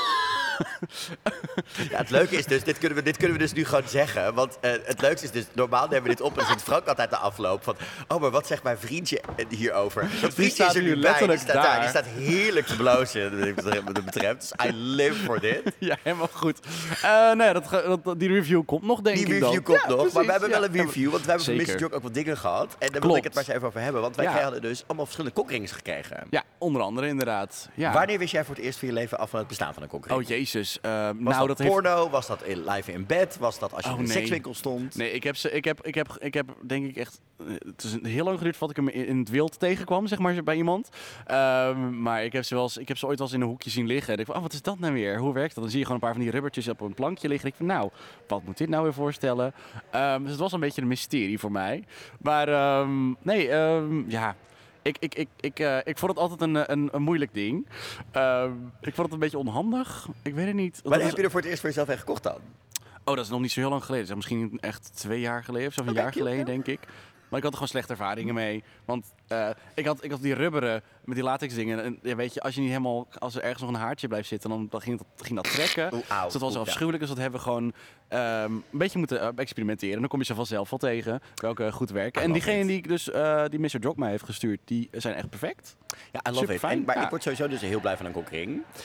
het leuke is dus, dit kunnen, we, dit kunnen we dus nu gewoon zeggen. Want uh, het leukste is dus, normaal nemen we dit op en zit Frank altijd de afloop van... Oh, maar wat zegt mijn vriendje hierover? Dat vriendje is er nu bij, die staat daar. Die staat heerlijk te blozen, wat dat betreft. Dus I live for dit. Ja, helemaal goed. Uh, nee, dat, dat, die review komt nog, denk die ik Die review komt nog, maar we hebben wel een review. Want we hebben van Mr. Joke ook wat dingen gehad. En daar wil ik het maar eens even over hebben. Want wij hadden dus allemaal verschillende kokrings gekregen. Ja, onder andere inderdaad. Ja. Wanneer wist jij voor het eerst van je leven af van het bestaan van een kokring? Oh, jezus. Uh, was nou, dat, dat porno? Was dat in, live in bed? Was dat als je oh, in een sekswinkel stond? Nee, ik heb, ze, ik, heb, ik, heb, ik heb denk ik echt... Het is heel lang geduurd voordat ik hem in het wild tegenkwam, zeg maar, bij iemand. Um, maar ik heb, ze wel eens, ik heb ze ooit wel eens in een hoekje zien liggen. En ik van, oh, wat is dat nou weer? Hoe werkt dat? Dan zie je gewoon een paar van die rubbertjes op een plankje liggen. ik van, nou, wat moet dit nou weer voorstellen? Um, dus het was een beetje een mysterie voor mij. Maar um, nee, ja, ik, ik, ik, ik, uh, ik vond het altijd een, een, een moeilijk ding. Uh, ik vond het een beetje onhandig. Ik weet het niet. Maar heb je er voor het eerst voor jezelf echt gekocht dan? Oh, dat is nog niet zo heel lang geleden. Dat is misschien echt twee jaar geleden of zo, een jaar geleden, denk ik. Maar ik had er gewoon slechte ervaringen mee. Want uh, ik, had, ik had die rubberen met die latex dingen. En ja, weet je, als je niet helemaal, als er ergens nog een haartje blijft zitten, dan, dan ging, dat, ging dat trekken. Oeh, dus dat was Oeh, afschuwelijk. Dus dat hebben we gewoon um, een beetje moeten uh, experimenteren. En dan kom je ze vanzelf wel tegen welke goed werken. En diegene die ik dus, uh, die Mr. Jock mij heeft gestuurd, die zijn echt perfect. Ja, I love it. En, maar ik word sowieso dus heel blij van een.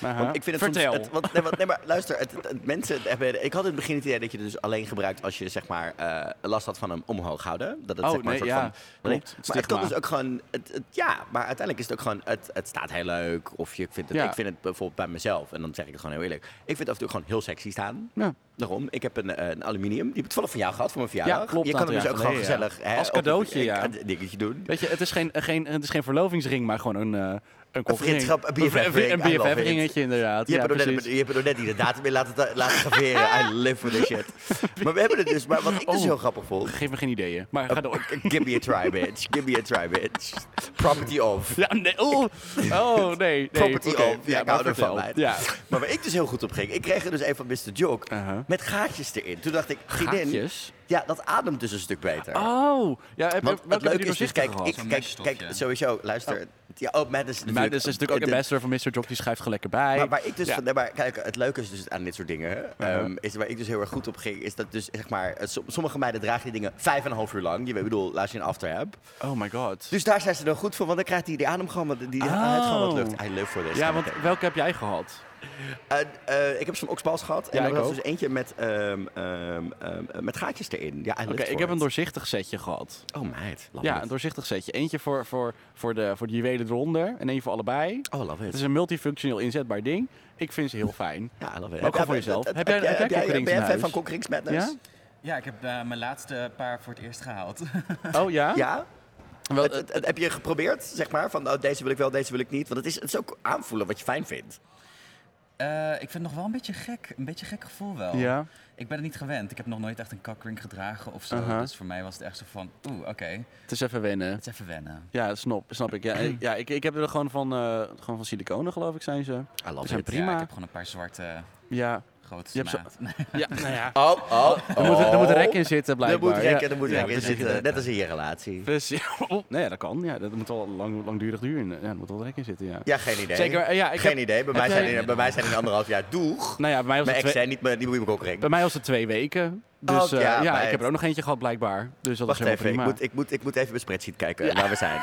Want ik vind het Vertel. Soms, het, want, nee, maar luister, het, mensen hebben... Ik had in het begin het idee dat je het dus alleen gebruikt als je zeg maar last had van hem omhoog houden. Dat het oh, zeg maar nee, soort ja, van... Nee, maar het kan dus ook gewoon... Het, ja, maar uiteindelijk is het ook gewoon... Het, het staat heel leuk. Of je vindt het... Ja. Ik vind het bijvoorbeeld bij mezelf, en dan zeg ik het gewoon heel eerlijk. Ik vind het af en toe gewoon heel sexy staan. Ja. Daarom, ik heb een, een aluminium. Die heb ik toevallig van jou gehad, voor mijn verjaardag. Ja, klopt. Je kan hem dus ook gewoon gezellig... Hè, Als cadeautje, ja. Een dingetje doen. Weet je, het is geen, geen, het is geen verlovingsring, maar gewoon een... Uh, een vriendschap, een BFF-ring. Een BFF-ringetje, inderdaad. Je ja, hebt er net, je hebt er net niet de datum in laten, laten graveren. I live for this shit. Maar we hebben het dus, maar wat ik dus oh, heel grappig vond... Geef me geen ideeën, maar ga door. Give me a try, bitch. Give me a try, bitch. Property of. Ja, nee. Oh, oh nee, nee. Property okay. of. Ja, ik hou ervan, Ja. Maar waar ik dus heel goed op ging, ik kreeg er dus een van Mr. Jock uh -huh. met gaatjes erin. Toen dacht ik. Gaatjes? Ja, dat ademt dus een stuk beter. Oh, ja, heb, Want het leuke is dus, kijk, ik, kijk, kijk, sowieso, luister. Oh. Ja, oh, Madness is Madness is natuurlijk ook ambassador van Mr. Jock, die schrijft lekker bij. Maar waar ik dus, ja. van, maar kijk, het leuke is dus aan dit soort dingen, uh-huh. um, is waar ik dus heel erg goed op ging, is dat dus, zeg maar, sommige meiden dragen die dingen vijf en een half uur lang. Je weet, bedoel, als je een after hebt. Oh my god. Dus daar zijn ze dan goed voor, want dan krijgt hij die adem gewoon, die oh. uit gewoon wat lucht. I live for this. Ja, want welke heb jij gehad? Uh, uh, ik heb zo'n oksbals gehad. En er was dus eentje met, um, um, met gaatjes erin. Ja, Oké, ik heb een doorzichtig setje gehad. Oh meid. Ja, een doorzichtig setje. Eentje voor, voor, voor, de, voor de juwelen eronder en één voor allebei. Oh, love it. Het is een multifunctioneel inzetbaar ding. Ik vind ze heel fijn. Ja, love it. Ook voor jezelf. Heb, jij, heb, jij, ben jij fan van Cockrings Madness? Ja? Ja, ik heb uh, mijn laatste paar voor het eerst gehaald. Oh ja? Ja? Wel, het, het, het, heb je geprobeerd, zeg maar? Van oh, deze wil ik wel, deze wil ik niet. Want het is, het is ook aanvoelen wat je fijn vindt. Uh, ik vind het nog wel een beetje gek. Een beetje gek gevoel wel. Ja. Ik ben het niet gewend. Ik heb nog nooit echt een cockring gedragen of zo. Uh -huh. Dus voor mij was het echt zo van, oeh, oké. Het is even wennen. Het is even wennen. Ja, snap, snap ik. Ja, ja ik, ik heb er gewoon van, uh, gewoon van siliconen, geloof ik, zijn ze. Love zijn prima. Ja, ik heb gewoon een paar zwarte... Ja, grote je Zo... ja, nou ja. Oh, oh, Er moet, er moet een rek in zitten, blijkbaar. Er moet rek, er moet rek in zitten, net als in je relatie. Dus, ja, oh, nee, dat kan. Ja, dat moet wel lang, langdurig duren. Ja, er moet wel rek in zitten, ja. Ja, geen idee. Zeker, ja, ik geen heb, idee. Bij mij, zijn in, bij mij zijn in anderhalf jaar doeg. Nou ja, bij mij was het twee... zijn niet, niet moet ik ook Bij mij was het twee weken. Dus oh, ja, uh, ja ik heb er ook nog eentje gehad blijkbaar. Dus dat Wacht is even, ik moet, ik, moet, ik moet even mijn spreadsheet kijken ja. waar we zijn.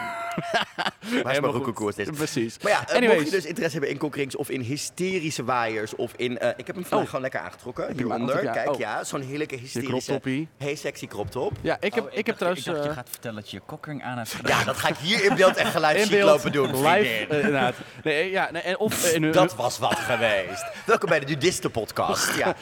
waar is mijn roekelkoers? Precies. Maar ja, uh, mocht je dus interesse hebben in concurrings of in hysterische waaiers of in... Uh, ik heb hem vandaag oh. gewoon lekker aangetrokken, hieronder. Kijk, oh. ja, zo'n heerlijke hysterische... Hey, sexy crop top. Ja, ik heb, oh, ik, ik heb trouwens... Ik dacht, je gaat vertellen dat je je kokkering aan hebt gedaan. Ja, dat ga ik hier in beeld en geluid lopen doen. Live, inderdaad. Nee, ja, nee, of, dat was wat geweest. Welkom bij de Nudisten podcast. Ja,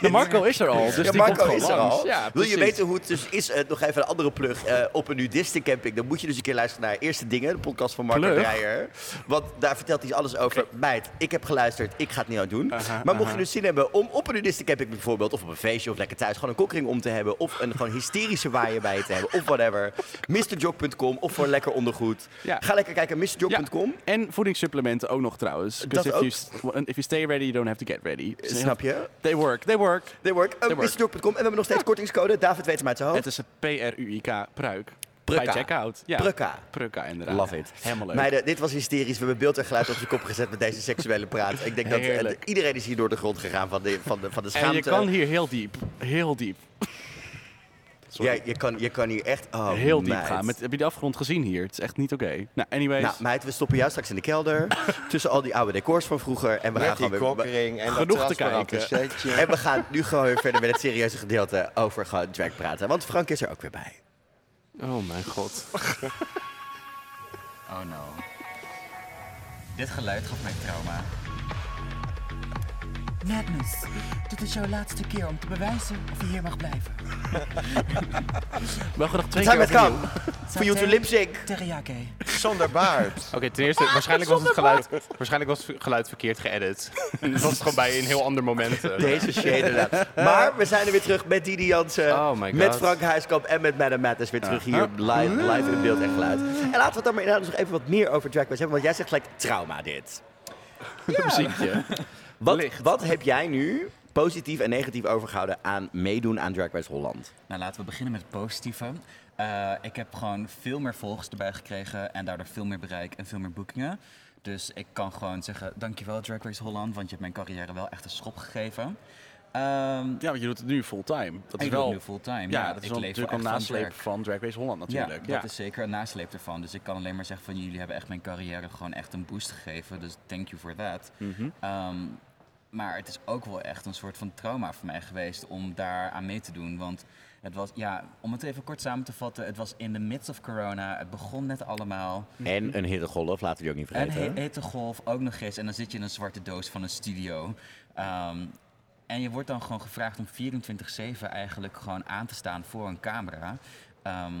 de Marco is er al, dus Marco is er al. Wil je weten hoe het dus is, uh, nog even een andere plug, uh, op een nudistencamping, dan moet je dus een keer luisteren naar Eerste Dingen, de podcast van Marco Dreyer. Want daar vertelt hij alles over. Okay. Meid, ik heb geluisterd, ik ga het niet aan doen. Maar mocht je dus zin hebben om op een nudistencamping bijvoorbeeld, of op een feestje of lekker thuis, gewoon een kokring om te hebben, of een gewoon hysterische waaier bij je te hebben, of whatever, MrJog.com of voor lekker ondergoed. Ja. Ga lekker kijken, MrJog.com. Ja. En voedingssupplementen ook nog trouwens. Dat if. You, if you stay ready, you don't have to get ready. Snap je? They work, they work. They work. Uh, MrJog.com. En we hebben nog steeds kortingscode. David weet hem uit zijn hoofd. Het is een P-R-U-I-K, pruik. Prukka. Bij checkout. Ja. Prukka. Prukka, inderdaad. Love it. Helemaal leuk. Meiden, dit was hysterisch. We hebben beeld en geluid op je kop gezet met deze seksuele praat. Ik denk dat uh, iedereen is hier door de grond gegaan van de, van de, van de schaamte. En je kan hier heel diep. Heel diep. Ja, je kan, je kan hier echt oh, heel diep meid. gaan. Met, heb je de afgrond gezien hier? Het is echt niet oké. Okay. Nou, anyways. Nou, meid, we stoppen jou straks in de kelder. tussen al die oude decors van vroeger. En we met gaan gewoon weer. En genoeg te kijken. En we gaan nu gewoon weer verder met het serieuze gedeelte over gewoon drag praten. Want Frank is er ook weer bij. Oh mijn god. oh no. Dit geluid gaf mij trauma. Madness, dit is jouw laatste keer om te bewijzen of je hier mag blijven. Mogen we nog twee keer come for you to lip sync. Teriyake. Zonder baard. Oké, okay, ten eerste, waarschijnlijk was, het geluid, waarschijnlijk was het geluid verkeerd geëdit. Het was gewoon bij een heel ander moment. Uh. Deze shade inderdaad. Maar we zijn er weer terug met Didi Jansen, oh met Frank Huiskamp en met Madame Matt. weer terug hier live, live in beeld en geluid. En laten we het dan maar inderdaad nog even wat meer over Drag Race hebben. Want jij zegt gelijk trauma dit. Ja. Muziekje. Wat, wat heb jij nu positief en negatief overgehouden aan meedoen aan Drag Race Holland? Nou, laten we beginnen met het positieve. Uh, ik heb gewoon veel meer volgers erbij gekregen en daardoor veel meer bereik en veel meer boekingen. Dus ik kan gewoon zeggen, dankjewel Drag Race Holland, want je hebt mijn carrière wel echt een schop gegeven. Um, ja, want je doet het nu fulltime. Dat is wel nu fulltime. Ja, ja dat is wel natuurlijk een nasleep van Drag Race Holland natuurlijk. Ja, dat is zeker een nasleep ervan. Dus ik kan alleen maar zeggen van jullie hebben echt mijn carrière gewoon echt een boost gegeven. Dus thank you for that. Mm maar het is ook wel echt een soort van trauma voor mij geweest om daar aan mee te doen. Want het was, ja, om het even kort samen te vatten, het was in the midst of corona. Het begon net allemaal. En een hittegolf, laten we die ook niet vergeten. Een hittegolf, ook nog eens. En dan zit je in een zwarte doos van een studio. Ehm, en je wordt dan gewoon gevraagd om 24-7 eigenlijk gewoon aan te staan voor een camera. Ehm,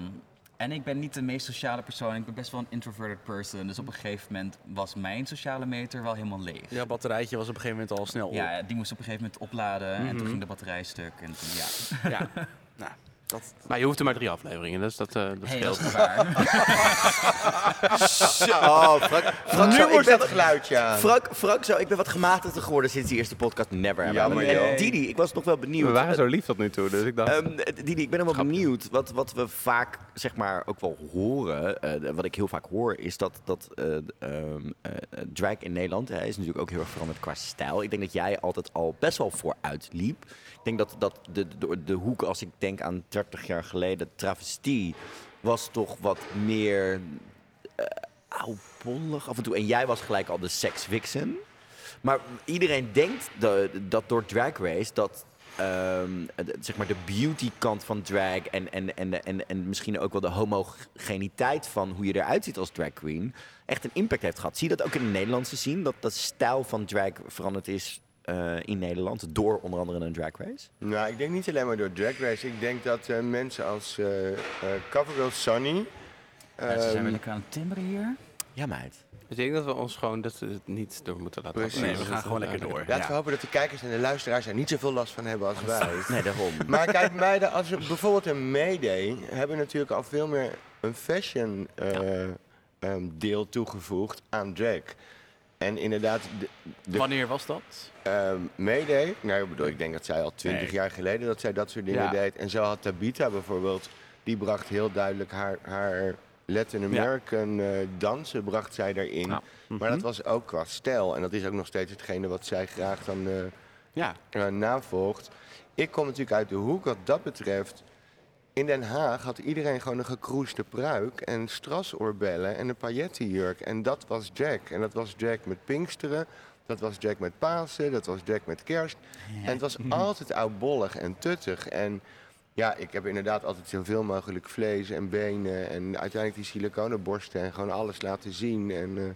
en ik ben niet de meest sociale persoon. Ik ben best wel een introverted person. Dus op een gegeven moment was mijn sociale meter wel helemaal leeg. Ja, batterijtje was op een gegeven moment al snel op. Ja, die moest op een gegeven moment opladen. En toen mhm. ging de batterij stuk. En toen, ja. ja. nou, dat... Maar je hoeft er maar drie afleveringen, dus dat, uh, dat hey, scheelt. Dat waar. oh, Frank, Frank, nu wordt het geluidje Frank, Frank, zo, ik ben wat gematigder geworden sinds die eerste podcast. Never. Jammer, en Didi, ik was nog wel benieuwd. We waren zo lief tot nu toe, dus ik dacht... Um, Didi, ik ben nog wel benieuwd. Wat, wat we vaak, zeg maar, ook wel horen, uh, wat ik heel vaak hoor, is dat, dat uh, um, drag in Nederland hè, is natuurlijk ook heel erg veranderd qua stijl. Ik denk dat jij altijd al best wel vooruit liep. Ik denk dat, dat de, de, de hoek, als ik denk aan 30 jaar geleden, travestie was toch wat meer uh, oudbollig af en toe. En jij was gelijk al de sex vixen. Maar iedereen denkt dat, dat door Drag Race dat um, zeg maar de beauty kant van drag en, en, en, en, en misschien ook wel de homogeniteit van hoe je eruit ziet als drag queen echt een impact heeft gehad. Zie je dat ook in de Nederlandse zien? Dat de stijl van drag veranderd is uh, in Nederland door onder andere een drag race? Nou, ik denk niet alleen maar door drag race. Ik denk dat uh, mensen als uh, Covergirl Sunny... Ja, ze zijn ehm, we lekker aan het timmeren hier. Ja, meid. Ik denk dat we ons gewoon dat we het niet door moeten laten Precies. Nee, we gaan gewoon lekker door. Laten we hopen dat de kijkers en de luisteraars er niet zoveel last van hebben als wij. Nee, daarom. Maar kijk, meiden, als we bijvoorbeeld een Mayday hebben natuurlijk al veel meer een fashion um, deel toegevoegd aan drag. En inderdaad... De, Wanneer was dat? Uh, Mayday. Nou, ik bedoel, ik denk dat zij al twintig jaar geleden dat zij dat soort dingen deed. En zo had Tabita bijvoorbeeld, die bracht heel duidelijk haar, haar Latin American ja. uh, dansen bracht zij daarin. Maar dat mhm. was ook qua stijl. En dat is ook nog steeds hetgene wat zij graag dan uh, ja. Uh, navolgt. Ik kom natuurlijk uit de hoek wat dat betreft in Den Haag had iedereen gewoon een gekroesde pruik en strasoorbellen en een paillettenjurk. En dat was Jack. En dat was Jack met Pinksteren, dat was Jack met Pasen, dat was Jack met Kerst. En het was altijd oudbollig en tuttig. En ja, ik heb inderdaad altijd zoveel mogelijk vlees en benen en uiteindelijk die siliconenborsten en gewoon alles laten zien. En uh,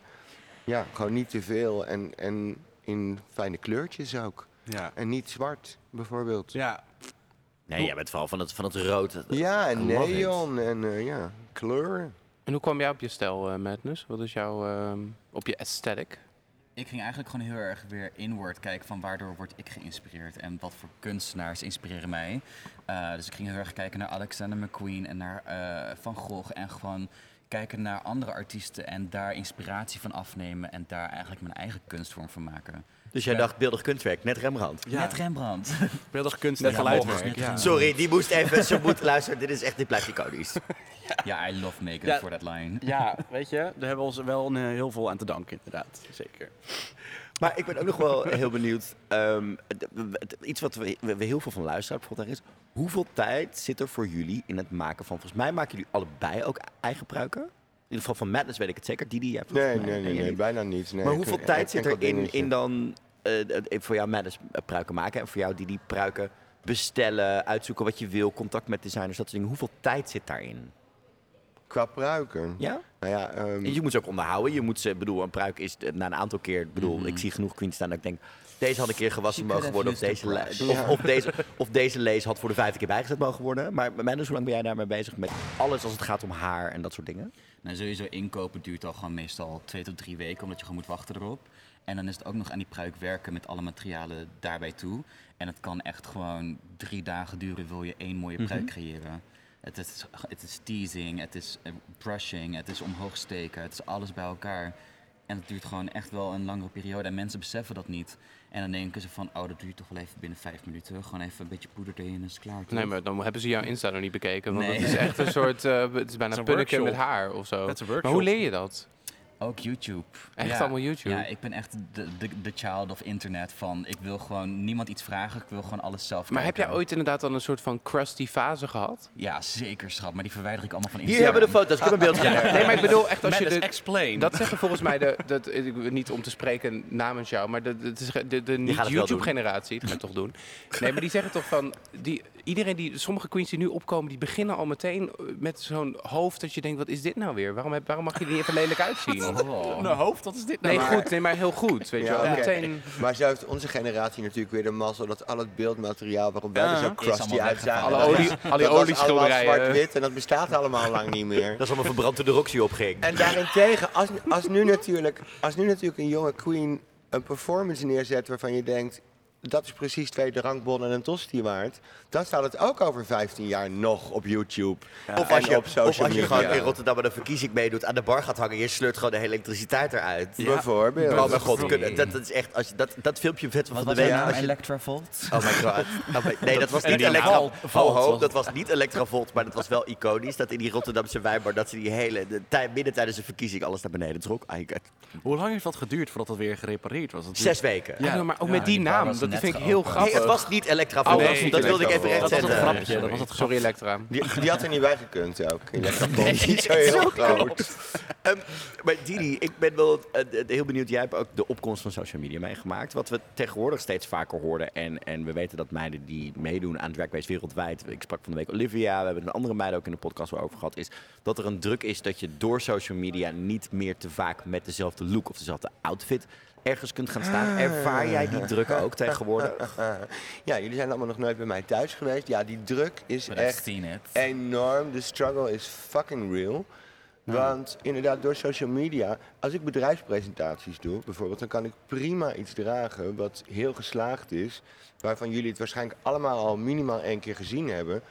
ja, gewoon niet te veel en, en in fijne kleurtjes ook. Ja. En niet zwart, bijvoorbeeld. Ja, Nee, jij bent vooral van het, van het rood. Ja, en neon en uh, ja, kleuren. En hoe kwam jij op je stijl, uh, Madness? Wat is jouw, uh, op je aesthetic? Ik ging eigenlijk gewoon heel erg weer inward kijken van waardoor word ik geïnspireerd en wat voor kunstenaars inspireren mij. Uh, dus ik ging heel erg kijken naar Alexander McQueen en naar Van Gogh en gewoon kijken naar andere artiesten en daar inspiratie van afnemen en daar eigenlijk mijn eigen kunstvorm van maken. Dus jij dacht beeldig kunstwerk, net Rembrandt. Ja. Net Rembrandt. beeldig kunst, net geluidwerk. Ja. Sorry, die moest even, zo moet luisteren. Dit is echt, dit blijft iconisch. Ja, I love make-up for that line. Ja, weet je, daar hebben we ons wel uh, heel veel aan te danken, inderdaad. Zeker. Maar ik ben ook nog wel heel benieuwd. Um, iets wat we, we, heel veel van luisteren bijvoorbeeld is. Hoeveel tijd zit er voor jullie in het maken van... Volgens mij maken jullie allebei ook eigen pruiken? In ieder geval van Madness weet ik het zeker. Die die je hebt. Nee, nee, nee, nee, bijna niet. Nee, maar hoeveel tijd zit er in, in dan uh, voor jou Madness pruiken maken en voor jou die die pruiken bestellen, uitzoeken wat je wil, contact met designers, dat soort dingen. Hoeveel tijd zit daarin? Qua pruiken? Ja? Nou ja um... Je moet ze ook onderhouden. Je moet ze, bedoel, een pruik is na een aantal keer, bedoel, mm -hmm. ik zie genoeg queens staan dat ik denk, deze had een keer gewassen mogen worden. Of deze, of, of, deze, of deze lees had voor de vijfde keer bijgezet mogen worden. Maar Madness, hoe lang ben jij daarmee bezig met alles als het gaat om haar en dat soort dingen? Nou, sowieso inkopen duurt al gewoon meestal twee tot drie weken, omdat je gewoon moet wachten erop. En dan is het ook nog aan die pruik werken met alle materialen daarbij toe. En het kan echt gewoon drie dagen duren, wil je één mooie pruik mhm. creëren. Het is, het is teasing, het is eh, brushing, het is omhoog steken, het is alles bij elkaar. En het duurt gewoon echt wel een langere periode en mensen beseffen dat niet. En dan denken ze van, oh dat duurt toch wel even binnen vijf minuten. Gewoon even een beetje poeder erin en is klaar. Nee, maar dan hebben ze jouw Insta nog niet bekeken. Want nee. het is echt een soort, uh, het is bijna een met haar of zo. Maar hoe leer je dat? Ook YouTube. Echt ja. allemaal YouTube? Ja, ik ben echt de, de, de child of internet van... Ik wil gewoon niemand iets vragen, ik wil gewoon alles zelf Maar heb jij ooit inderdaad dan een soort van crusty fase gehad? Ja, zeker schat, maar die verwijder ik allemaal van Hier Instagram. hebben we de foto's. Ik heb een beeld van Nee, maar ik bedoel echt als je de, explain. Dat zeggen volgens mij, de, dat, ik- niet om te spreken namens jou, maar de, de, de, de, niet-YouTube-generatie, dat ga ik toch doen. Nee, maar die zeggen toch van, die, iedereen die, sommige queens die nu opkomen, die beginnen al meteen met zo'n hoofd dat je denkt, wat is dit nou weer? Waarom, heb, waarom mag je er niet even lelijk uitzien? Oh. Een hoofd, wat is dit nou? Nee, goed, nee, maar heel goed, weet je wel. Meteen, Maar zo heeft onze generatie natuurlijk weer de mazzel dat al het beeldmateriaal waarop wij Ja. er zo Is crusty uitzagen. alle dat olie, alle dat was olieschilderijen. allemaal zwart-wit en dat bestaat allemaal lang niet meer. Dat is allemaal verbrand toen de Roxy opging. En daarentegen, als, als, nu natuurlijk, als nu natuurlijk een jonge queen een performance neerzet waarvan je denkt... dat is precies twee drankbonnen en een tosti waard... dan staat het ook over 15 jaar nog op YouTube. Of als je, op social of als je media. gewoon in Rotterdam met een verkiezing meedoet, aan de bar gaat hangen, je sleurt gewoon de hele elektriciteit eruit. Bijvoorbeeld. Oh mijn god, kunnen- dat, dat is echt, als je, dat, dat filmpje vet van de week. je- Electravolt? Oh my god. Oh my- nee, dat was niet die Elektra... Val- Ho, Volt ho, was dat was niet Elektravolt, maar dat was wel iconisch. Dat in die Rotterdamse wijnbar, dat ze die hele... De, tij- midden tijdens de verkiezing alles naar beneden trok. Hoe lang heeft dat geduurd voordat dat weer gerepareerd was? Dat Zes weken. ja, maar ook Ja, met die naam, dat vind ik heel geopend. grappig. Nee, het was niet Elektravolt. Oh, dat nee, dat wilde ik even Elektravolt. recht Dat was grapje. Dat was het Sorry, Elektra. Die, die had er niet bij gekund ook. Elektravolt is niet zo heel groot. Ehm, maar Didi, ik ben wel eh, heel benieuwd. Jij hebt ook de opkomst van social media meegemaakt. Wat we tegenwoordig steeds vaker hoorden. En, en we weten dat meiden die meedoen aan Drag Race wereldwijd. Ik sprak van de week Olivia. We hebben een andere meid ook in de podcast over gehad. Is dat er een druk is dat je door social media niet meer te vaak met dezelfde look of dezelfde outfit ergens kunt gaan staan. Ervaar jij die druk ook tegenwoordig? Ja, jullie zijn allemaal nog nooit bij mij thuis geweest. Ja, die druk is But echt enorm. De struggle is fucking real. Want inderdaad, door social media, als ik bedrijfspresentaties doe, bijvoorbeeld, dan kan ik prima iets dragen wat heel geslaagd is, waarvan jullie het waarschijnlijk allemaal al minimaal één keer gezien hebben.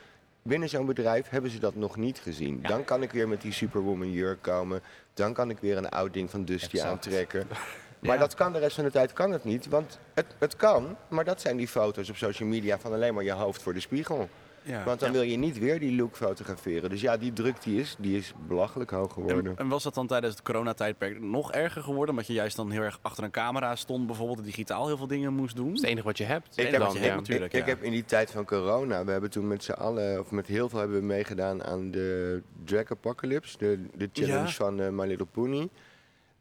Binnen zo'n bedrijf hebben ze dat nog niet gezien. Dan kan ik weer met die Superwoman jurk komen. Dan kan ik weer een oud ding van Dusty Exact. aantrekken. Maar dat kan de rest van de tijd kan het niet. Want het, het kan, maar dat zijn die foto's op social media van alleen maar je hoofd voor de spiegel. Ja. Want dan wil je niet weer die look fotograferen. Dus ja, die druk die is, die is belachelijk hoog geworden. En, en was dat dan tijdens het coronatijdperk nog erger geworden? Omdat je juist dan heel erg achter een camera stond, bijvoorbeeld en digitaal heel veel dingen moest doen? Dat is het enige wat je hebt. Ik En heb, dan, ja. natuurlijk. ik, ik ja. heb in die tijd van corona, we hebben toen met z'n allen, of met heel veel hebben we meegedaan aan de Drag Apocalypse, de, de challenge Ja. van eh, My Little Pony.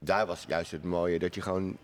Daar was juist het mooie, dat je gewoon,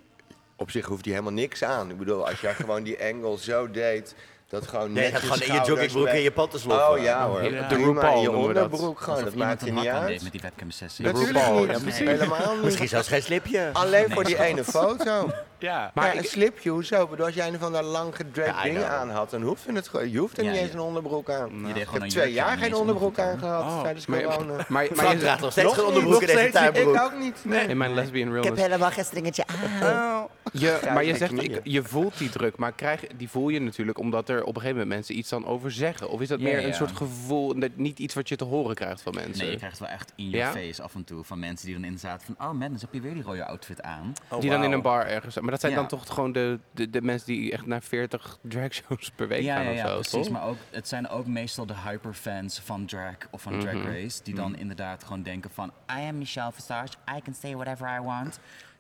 op zich hoeft hij helemaal niks aan. Ik bedoel, als jij gewoon die angle zo deed, dat gewoon Nee, je gaat gewoon in je joggingbroek mee- en je panten sloffen. Oh ja hoor, Ja. de De RuPaul in je onderbroek gewoon, dat maakt er niet uit. met die webcam sessie. Natuurlijk RuPaul, niet, ja, precies. helemaal niet. Misschien zelfs geen slipje. Alleen voor die ene foto. Ja. Maar Maar een ik- slipje, hoezo? Ik bedoel, Als jij een van dat lang dingen know. aan had, dan hoeft het gewoon. Je hoeft er Ja, niet eens een onderbroek aan. Ik heb twee jaar geen onderbroek aan gehad Oh. tijdens Maar, corona. maar, maar, Frank je, draagt nog steeds geen onderbroek in deze tuinbroek. Ik ook niet. Nee. in mijn lesbian realness. helemaal geen stringetje aan. Je, maar je zegt, ik, je voelt die druk, maar krijg, die voel je natuurlijk omdat er op een gegeven moment mensen iets dan over zeggen. Of is dat Ja, meer ja. een soort gevoel, dat- niet iets wat je te horen krijgt van mensen? Nee, je krijgt wel echt in je Ja? face af en toe van mensen die dan inderdaad van... Oh man, dus heb je weer die rode outfit aan. Oh, die dan in een bar ergens. Maar dat zijn Ja. dan toch gewoon de, de, de mensen die echt naar 40 dragshows per week ja, gaan ja, of ja, zo, precies. toch? Maar ook, het zijn ook meestal de hyperfans van drag of van Drag Mhm. Race... die dan inderdaad gewoon denken van... I am Michelle Visage, I can say whatever I want.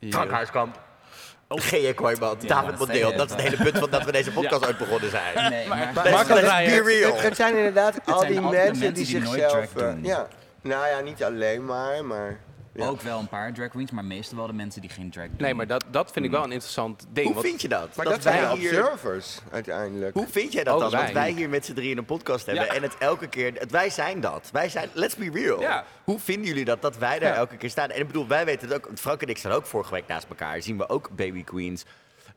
Frank Huiskamp. G.J. Kooijman, Ja, David dat Mondeel. zei Dat is het hele punt van dat we deze podcast ooit begonnen zijn. Nee, maar. Het, het zijn inderdaad al die mensen die zichzelf... drag eh, doen. ja. Nou ja, niet alleen maar, maar... Ja. ook wel een paar drag queens, maar meestal wel de mensen die geen drag doen. Nee, maar dat, dat vind ik wel een interessant ding. Hoe want- vind je dat? Maar dat, zijn wij de hier... observers uiteindelijk. Hoe vind jij dat Ook dan? Dat wij. wij hier met z'n drieën een podcast hebben Ja. en het elke keer... Het, wij zijn dat. Wij zijn... Let's be real. Ja. Hoe vinden jullie dat, dat wij daar Ja. elke keer staan? En ik bedoel, wij weten het ook. Frank en ik staan ook vorige week naast elkaar. Zien we ook baby queens.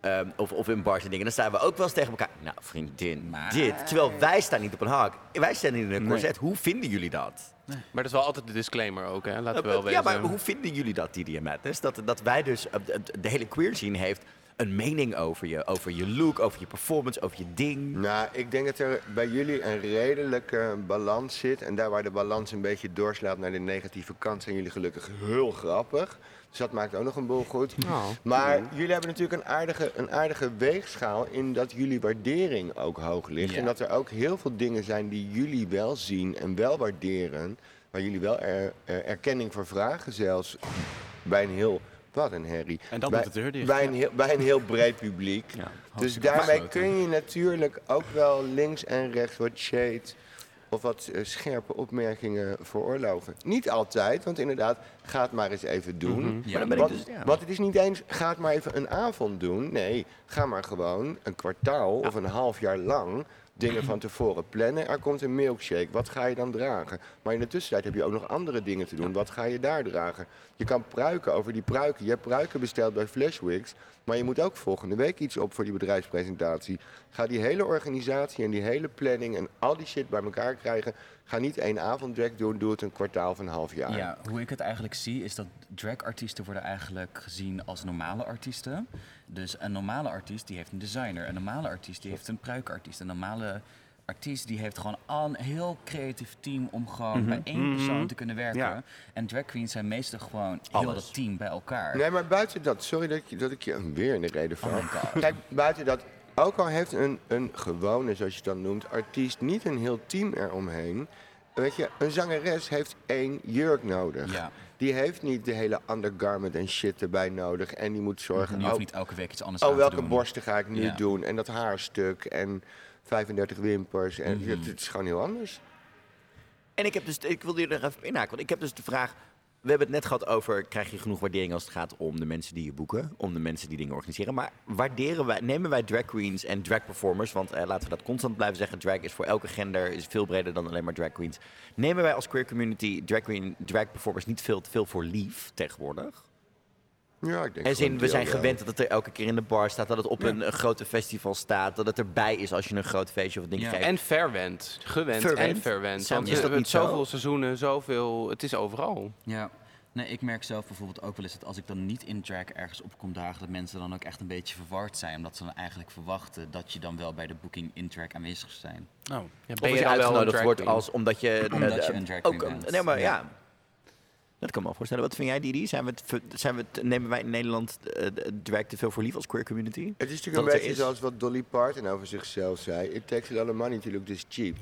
Ehm, of, of in bars en dingen. Dan staan we ook wel eens tegen elkaar. Nou, vriendin, Maar- dit. Terwijl wij staan niet op een hak. Wij staan in een corset. Hoe vinden jullie dat? Maar dat is wel altijd de disclaimer ook, hè? Laten we wel ja, weten. maar hoe vinden jullie dat, Didi en Madness? Dat, dat wij dus, eh, de, de hele queer scene heeft een mening over je. Over je look, over je performance, over je ding. Nou, ik denk dat er bij jullie een redelijke balans zit. En daar waar de balans een beetje doorslaat naar de negatieve kant, zijn jullie gelukkig heel grappig. Dus dat maakt ook nog een boel goed. Oh. Maar jullie hebben natuurlijk een aardige, een aardige weegschaal in dat jullie waardering ook hoog ligt. Ja. En dat er ook heel veel dingen zijn die jullie wel zien en wel waarderen. Waar jullie wel er, er- erkenning voor vragen zelfs. bij een heel wat een herrie. En dan bij, moet de deur dicht. Bij een heel, bij een heel breed publiek. dus daarmee kun je natuurlijk ook wel links en rechts wat shade of wat uh, scherpe opmerkingen veroorloven. Niet altijd, want inderdaad, ga het maar eens even doen. Ja, maar wat, dus, ja. wat het is niet eens, ga het maar even een avond doen. Nee, ga maar gewoon een kwartaal of een half jaar lang dingen van tevoren plannen. Er komt een milkshake. Wat ga je dan dragen? Maar in de tussentijd heb je ook nog andere dingen te doen. Wat ga je daar dragen? Je kan pruiken over die pruiken. Je hebt pruiken besteld bij Flashwigs. Maar je moet ook volgende week iets op voor die bedrijfspresentatie. Ga die hele organisatie en die hele planning en al die shit bij elkaar krijgen. Ga niet één avond drag doen, doe het een kwartaal van een half jaar. Ja, hoe ik het eigenlijk zie is dat dragartiesten worden eigenlijk gezien als normale artiesten. Dus een normale artiest die heeft een designer. Een normale artiest die heeft een pruikartiest. Een normale artiest die heeft gewoon al een heel creatief team om gewoon bij één persoon te kunnen werken. En drag queens zijn meestal gewoon heel dat team bij elkaar. Nee, maar buiten dat, sorry dat, je, dat ik je weer in de reden val. Kijk, buiten dat, ook al heeft een, een gewone, zoals je het dan noemt, artiest niet een heel team eromheen. Weet je, een zangeres heeft één jurk nodig. Ja. Die heeft niet de hele undergarment en shit erbij nodig. En die moet zorgen... Die hoeft niet elke week iets anders oh, aan welke te doen. borsten ga ik nu doen? En dat haarstuk en 35 wimpers. En Mhm. het, het is gewoon heel anders. En ik heb dus, ik wilde hier nog even inhaken, want ik heb dus de vraag. We hebben het net gehad over, krijg je genoeg waardering als het gaat om de mensen die je boeken, om de mensen die dingen organiseren. Maar waarderen wij, nemen wij drag queens en drag performers, want eh, laten we dat constant blijven zeggen, drag is voor elke gender, is veel breder dan alleen maar drag queens. Nemen wij als queer community drag queen, drag performers niet veel veel voor lief tegenwoordig? Ja, ik denk En zin, we zijn deel gewend dat het er elke keer in de bar staat, dat het op een, een grote festival staat, dat het erbij is als je een groot feestje of een ding Ja. geeft. En verwend. Gewend Verwend? en verwend. Sam, Want is je dat hebt niet zo? zoveel seizoenen, zoveel... Het is overal. Ja. Nee, ik merk zelf bijvoorbeeld ook wel eens dat als ik dan niet in drag ergens op kom dagen, dat mensen dan ook echt een beetje verward zijn. Omdat ze dan eigenlijk verwachten dat je dan wel bij de booking in drag aanwezig zijn. Oh. Ja, Of ben je uitgenodigd wordt als omdat je... Omdat eh, je een drag ook, bent. Nee, maar ja. Dat kan me wel voorstellen. Wat vind jij, Didi? Zijn we het, zijn we het, nemen wij in Nederland eh, drag te veel voor lief als queer community? Het is natuurlijk Dat een beetje is. zoals wat Dolly Parton over zichzelf zei. It takes a lot of money to look this cheap.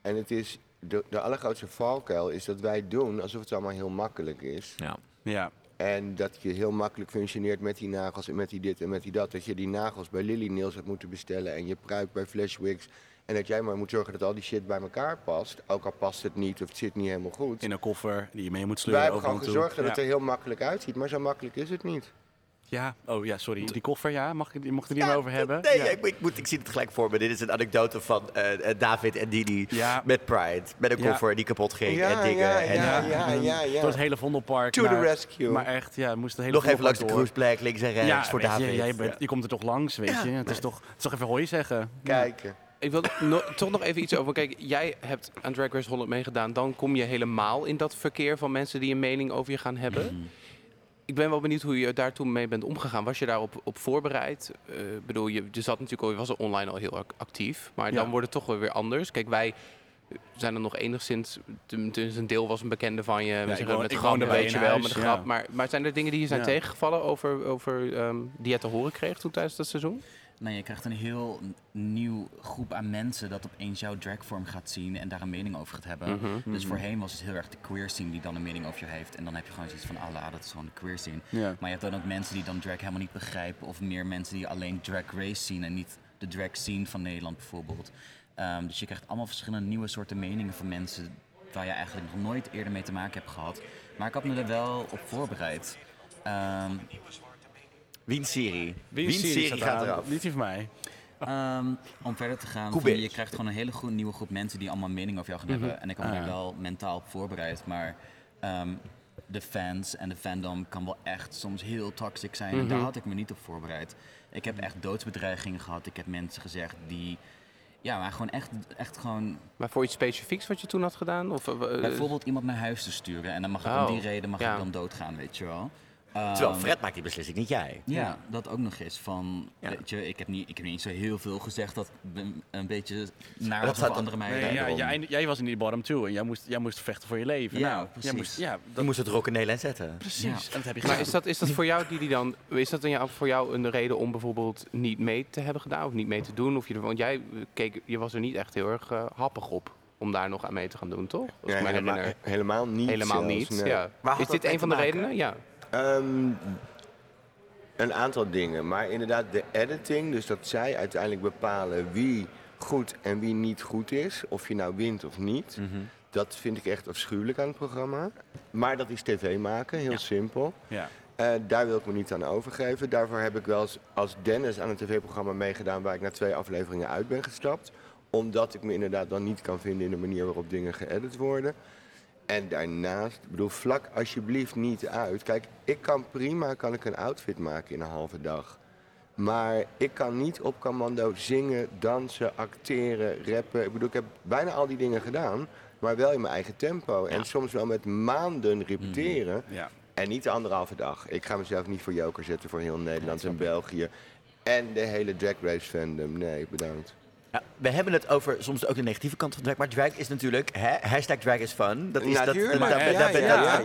En het is, de, de allergrootste valkuil is dat wij doen alsof het allemaal heel makkelijk is. Ja. Ja. En dat je heel makkelijk functioneert met die nagels en met die dit en met die dat. Dat je die nagels bij Lily Nails hebt moeten bestellen en je pruik bij Flashwigs. En dat jij maar moet zorgen dat al die shit bij elkaar past. Ook al past het niet of het zit niet helemaal goed. In een koffer die je mee moet Wij sleuren hebben overal gewoon gezorgd dat het ja. er heel makkelijk uitziet. Maar zo makkelijk is het niet. Ja, oh ja, sorry. Die koffer, ja, mag ik, mocht ik die maar over hebben? Nee, ja. ik, ik, moet, ik zie het gelijk voor me. Dit is een anekdote van eh, eh, David en Didi Ja. met Pride. Met een Ja. koffer die kapot ging Ja, en dingen. ja, en, ja, ja, ja, ja. Door het hele Vondelpark. To the rescue. Maar echt, ja, moest de hele Nog even langs de door. cruiseplek, links en rechts Ja, voor David. je, jij bent, Ja. je komt er toch langs, weet je. Het is toch, het is toch even hooi zeggen. Kijken. Ik wil no- toch nog even iets over. Kijk, jij hebt aan Drag Race Holland meegedaan. Dan kom je helemaal in dat verkeer van mensen die een mening over je gaan hebben. Ik ben wel benieuwd hoe je daar toen mee bent omgegaan. Was je daarop op voorbereid? Eh, bedoel, je, je zat natuurlijk al, je was online al heel ac- actief. Maar dan wordt het toch wel weer anders. Kijk, wij zijn er nog enigszins... Dus een deel was een bekende van je. Zeggen woon- met grap, weet je wel, huis, met ja. grap. Maar, maar zijn er dingen die je zijn tegengevallen over, over ehm, die je te horen kreeg toen tijdens dat seizoen? Nou, je krijgt een heel nieuw groep aan mensen dat opeens jouw dragvorm gaat zien en daar een mening over gaat hebben. Mhm. Dus voorheen was het heel erg de queer scene die dan een mening over je heeft. En dan heb je gewoon zoiets van, Allah, dat is gewoon de queer scene. Maar je hebt dan ook mensen die dan drag helemaal niet begrijpen. Of meer mensen die alleen drag race zien en niet de drag scene van Nederland bijvoorbeeld. Ehm, dus je krijgt allemaal verschillende nieuwe soorten meningen van mensen waar je eigenlijk nog nooit eerder mee te maken hebt gehad. Maar ik had me er wel op voorbereid. Ehm, Wiens serie? Wie Wiens serie gaat eraf? Niet die van mij. Ehm, om verder te gaan, van, je krijgt gewoon een hele goede nieuwe groep mensen die allemaal mening over jou gaan hebben. En ik had me Ah, wel mentaal op voorbereid. Maar ehm, de fans en de fandom kan wel echt soms heel toxic zijn. En daar had ik me niet op voorbereid. Ik heb echt doodsbedreigingen gehad. Ik heb mensen gezegd die... Ja, maar gewoon echt, echt gewoon... Maar voor iets specifieks wat je toen had gedaan? Of, eh, eh, Bijvoorbeeld iemand naar huis te sturen. En dan mag ik Oh, om die reden mag ja. ik dan doodgaan, weet je wel. Terwijl Ehm, Fred maakt die beslissing, niet jij. ja, dat ook nog eens. Van, Ja. weet je, ik heb, niet, ik heb niet zo heel veel gezegd dat een- beetje naar dat voor andere meiden. Nee, ja, jij, jij was in die bottom two en jij moest, jij moest vechten voor je leven. Ja, nou, precies. Jij moest, ja, Die dat, moest het rock in Nederland zetten. precies. Ja. En dat heb je Maar is dat, is dat voor jou, die, die dan, is dat dan jou, voor jou een reden om bijvoorbeeld niet mee te hebben gedaan of niet mee te doen? Of je, er- want jij eh, keek, je was er niet echt heel erg eh, happig op om daar nog aan mee te gaan doen, toch? Me helemaal, helemaal niet. Helemaal zelfs, niet. nee. Ja. Is dat dit een van de redenen? Ja. Ehm, een aantal dingen. Maar inderdaad, de editing, dus dat zij uiteindelijk bepalen wie goed en wie niet goed is. Of je nou wint of niet. Mhm. Dat vind ik echt afschuwelijk aan het programma. Maar dat is tv maken, heel simpel. Ja. Uh, daar wil ik me niet aan overgeven. Daarvoor heb ik wel eens als Dennis aan een tv-programma meegedaan waar ik na twee afleveringen uit ben gestapt. Omdat ik me inderdaad dan niet kan vinden in de manier waarop dingen geëdit worden. En daarnaast, ik bedoel, vlak alsjeblieft niet uit. Kijk, ik kan prima kan ik een outfit maken in een halve dag. Maar ik kan niet op commando zingen, dansen, acteren, rappen. Ik bedoel, ik heb bijna al die dingen gedaan, maar wel in mijn eigen tempo. En soms wel met maanden repeteren. Mm. Ja. En niet de anderhalve dag. Ik ga mezelf niet voor joker zetten voor heel Nederland en België. En de hele Drag Race fandom. Nee, bedankt. Ja, we hebben het over soms ook de negatieve kant van drag, maar drag is natuurlijk, hè, hashtag drag is fun. Dat is dat, dat- dat- dat-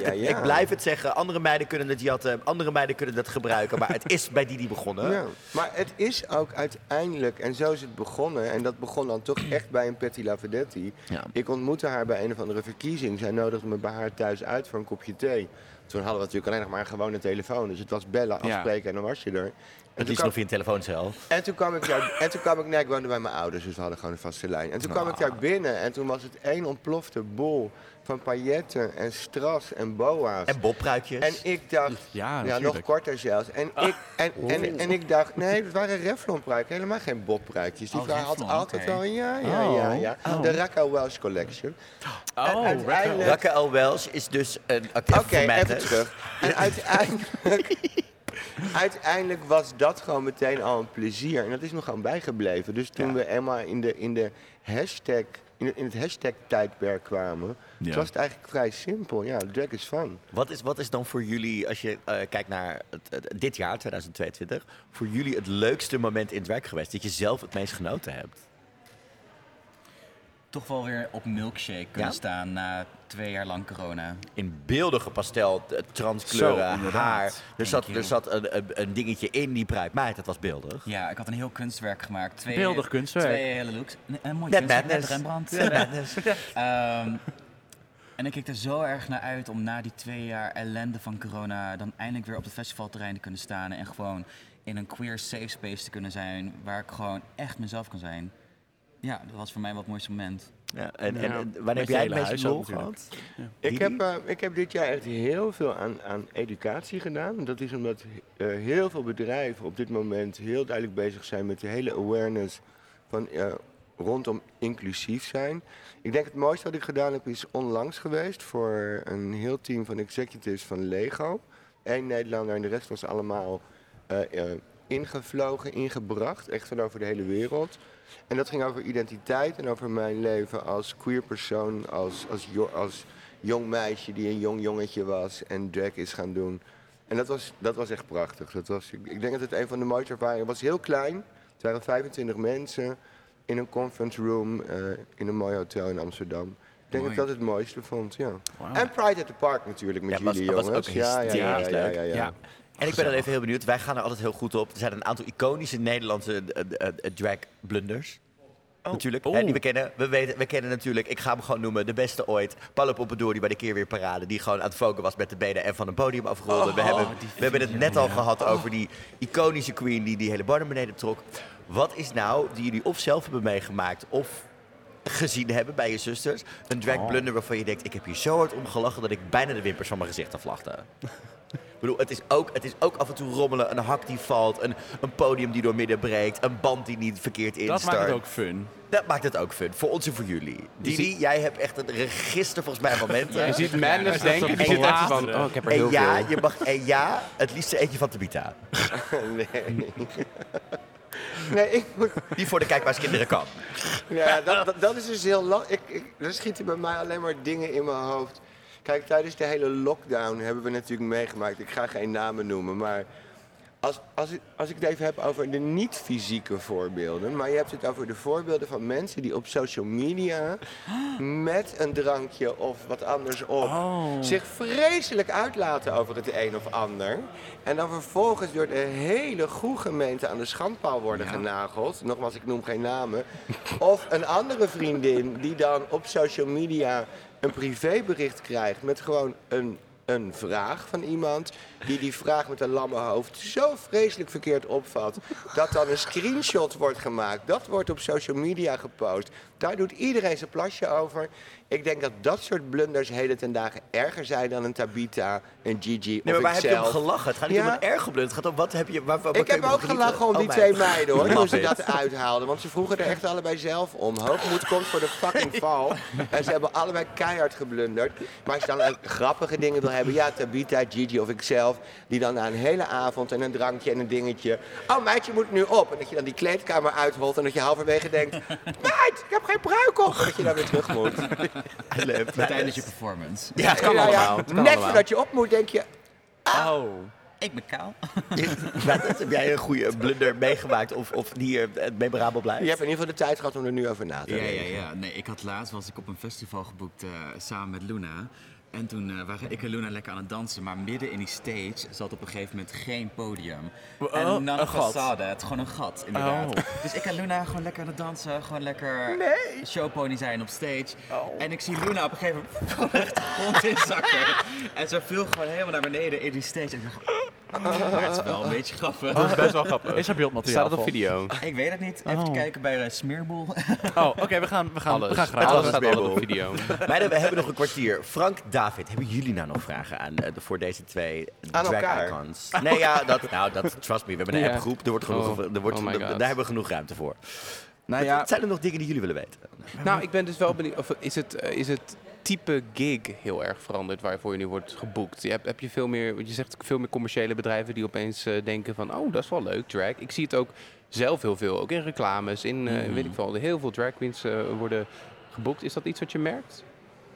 dat-. Ik blijf het zeggen, andere meiden kunnen het jatten, andere meiden kunnen het gebruiken, maar het is bij Didi begonnen. Ja. Maar het is ook uiteindelijk, en zo is het begonnen, en dat begon dan toch echt bij een Petty Lavedetti. Ja. Ik ontmoette haar bij een of andere verkiezing. Zij nodigde me bij haar thuis uit voor een kopje thee. Toen hadden we natuurlijk alleen nog maar een gewone telefoon. Dus het was bellen, Ja. afspreken en dan was je er. En Het toen is kwam- nog via een telefooncel. En toen kwam ik daar, en toen kwam ik, nee, ik woonde bij mijn ouders, dus we hadden gewoon een vaste lijn. En toen kwam ik daar binnen en toen was het één ontplofte bol van pailletten en stras en boa's. En bobpruikjes. En ik dacht, Ja, ja, nog korter zelfs. En, ik, en, en, en ik dacht, nee, het waren Revlon-pruiken, helemaal geen bobpruikjes. Die Oh, vrouw had Revlon, altijd oké. wel, ja, ja, ja, ja. De Raquel Welch Collection. en uiteindelijk, Raquel Welch is dus een Oké, even terug. En uiteindelijk, uiteindelijk was dat gewoon meteen al een plezier. En dat is nog gewoon bijgebleven. Dus toen we eenmaal in, de, in, de hashtag, in, het- in het hashtag-tijdperk kwamen, Ja. was het eigenlijk vrij simpel. Ja, drag is fun. Wat is, wat is dan voor jullie, als je eh, kijkt naar het, het- dit jaar, 2022, voor jullie het leukste moment in drag geweest? Dat je zelf het meest genoten hebt? Toch wel weer op milkshake kunnen Ja? staan na twee jaar lang corona. In beeldige pastel, t- transkleuren, Zo, haar. Er zat, er zat een, een, een dingetje in die pruik. Meid, dat was beeldig. Ja, ik had een heel kunstwerk gemaakt. Twee, Beeldig kunstwerk. Twee hele looks. Een, een mooi Net kunstwerk, net madness. Rembrandt. Ehm, en ik keek er zo erg naar uit om na die twee jaar ellende van corona dan eindelijk weer op het festivalterrein te kunnen staan en gewoon in een queer safe space te kunnen zijn waar ik gewoon echt mezelf kan zijn. Ja, dat was voor mij wel het mooiste moment. Ja, en, en, wanneer heb jij het meeste lol gehad? Ik heb, eh, ik heb dit jaar echt heel veel aan, aan educatie gedaan. Dat is omdat eh, heel veel bedrijven op dit moment heel duidelijk bezig zijn met de hele awareness van eh, rondom inclusief zijn. Ik denk het mooiste wat ik gedaan heb is onlangs geweest voor een heel team van executives van Lego. Eén Nederlander en de rest was allemaal eh, eh, ingevlogen, ingebracht, echt van over de hele wereld. En dat ging over identiteit en over mijn leven als queer persoon, als, als, jo- als jong meisje die een jong jongetje was en drag is gaan doen. En dat was, dat was echt prachtig. Dat was, ik, ik denk dat het een van de mooiste ervaringen was. Het was heel klein. Het waren 25 mensen in een conference room eh, in een mooi hotel in Amsterdam. Ik denk Mooi. dat ik dat het mooiste vond, ja. En Pride at the Park natuurlijk met Ja, was- jullie was ook jongens. ja, ja, ja, ja. En ik ben dan even heel benieuwd. Wij gaan er altijd heel goed op. Er zijn een aantal iconische Nederlandse eh, eh, eh, drag blunders. Natuurlijk, hè, die we kennen. We, weten, we kennen natuurlijk, ik ga hem gewoon noemen, de beste ooit. Paolo die bij de keer weer parade. Die gewoon aan het foken was met de benen en van een podium afrolde. we hebben, we hebben het net al gehad over die iconische queen die die hele bar naar beneden trok. Wat is nou, die jullie of zelf hebben meegemaakt of gezien hebben bij je zusters, een drag blunder waarvan je denkt, ik heb hier zo hard om gelachen dat ik bijna de wimpers van mijn gezicht aflachte. Ik bedoel, het is, ook, het is ook af en toe rommelen, een hak die valt, een, een podium die door midden breekt, een band die niet verkeerd instart. Dat maakt het ook fun. Dat maakt het ook fun, voor ons en voor jullie. Didi, jij hebt echt een register volgens mij van momenten. Je ziet madness denken, die En zit echt van, oh, ik heb er en heel ja, veel. je mag, en ja, het liefste eentje van Tabita. nee. nee, ik moet Die voor de kijkbaarskinderen kan. Ja, dat, dat, dat is dus heel lastig. Ik, er schieten bij mij alleen maar dingen in mijn hoofd. Kijk, tijdens de hele lockdown hebben we natuurlijk meegemaakt. Ik ga geen namen noemen, maar als, als, ik, als ik het even heb over de niet-fysieke voorbeelden, maar je hebt het over de voorbeelden van mensen die op social media met een drankje of wat anders op zich vreselijk uitlaten over het een of ander. En dan vervolgens door de hele goede gemeente aan de schandpaal worden genageld. Nogmaals, ik noem geen namen. Of een andere vriendin die dan op social media een privébericht krijgt met gewoon een een vraag van iemand die die vraag met een lamme hoofd zo vreselijk verkeerd opvat dat dan een screenshot wordt gemaakt. Dat wordt op social media gepost. Daar doet iedereen zijn plasje over. Ik denk dat dat soort blunders heden ten dagen erger zijn dan een Tabita, een Gigi nee, of maar waar heb je om gelachen? Het gaat niet om een erge blunder. Het gaat om wat heb je... Waar, ik heb ook gelachen om die oh, twee meiden hoor, toen ze dat uithaalden. Want ze vroegen er echt allebei zelf om. Hoogmoed komt voor de fucking val. En ze hebben allebei keihard geblunderd. Maar als je dan grappige dingen wil hebben, ja, Tabita, Gigi of ikzelf, die dan na een hele avond en een drankje en een dingetje. Oh meid, je moet nu op. En dat je dan die kleedkamer uitholt en dat je halverwege denkt, meid, ik heb geen pruik op. Dat je dan weer terug moet. Tijdens je performance. Ja, het kan allemaal. Net voordat je op moet, denk je... Ah, oh. Ik ben kaal. ja, dat heb jij een goede blunder meegemaakt of, of die er memorabel blijft? Je hebt in ieder geval de tijd gehad om er nu over na te denken. Ja, ja, ja. Nee, ik had laatst was ik op een festival geboekt uh, samen met Luna. En toen uh, waren ik en Luna lekker aan het dansen, maar midden in die stage zat op een gegeven moment geen podium. Oh, en een façade, het gewoon een gat inderdaad. Oh. Dus ik en Luna gewoon lekker aan het dansen, gewoon lekker nee. showpony zijn op stage. Oh. En ik zie Luna op een gegeven moment echt de grond inzakken. en ze viel gewoon helemaal naar beneden in die stage. En ik dacht, maar het is wel een beetje grappig. Dat is best wel grappig. Is er beeldmateriaal Staat het op video? Ik weet het niet. Even kijken bij uh, Smeerboel. oh, oké, we gaan, we gaan, alles. we gaan graag. Alles staat op video. Meiden, we hebben nog een kwartier. Frank, David, hebben jullie nou nog vragen aan uh, voor deze twee aan drag elkaar. icons? Nee, ja, dat, nou, dat, trust me, we hebben een appgroep. Er wordt genoeg, oh. er wordt, oh daar hebben we genoeg ruimte voor. Nou ja. Zijn er nog dingen die jullie willen weten? Nou, ik ben dus wel benieuwd. Of is het, uh, is het type gig heel erg veranderd waarvoor je nu wordt geboekt? Je hebt, heb je veel meer, je zegt veel meer commerciële bedrijven die opeens uh, denken van, oh, dat is wel leuk, drag. Ik zie het ook zelf heel veel, ook in reclames, in, uh, mm. weet ik veel, heel veel drag queens uh, worden geboekt. Is dat iets wat je merkt?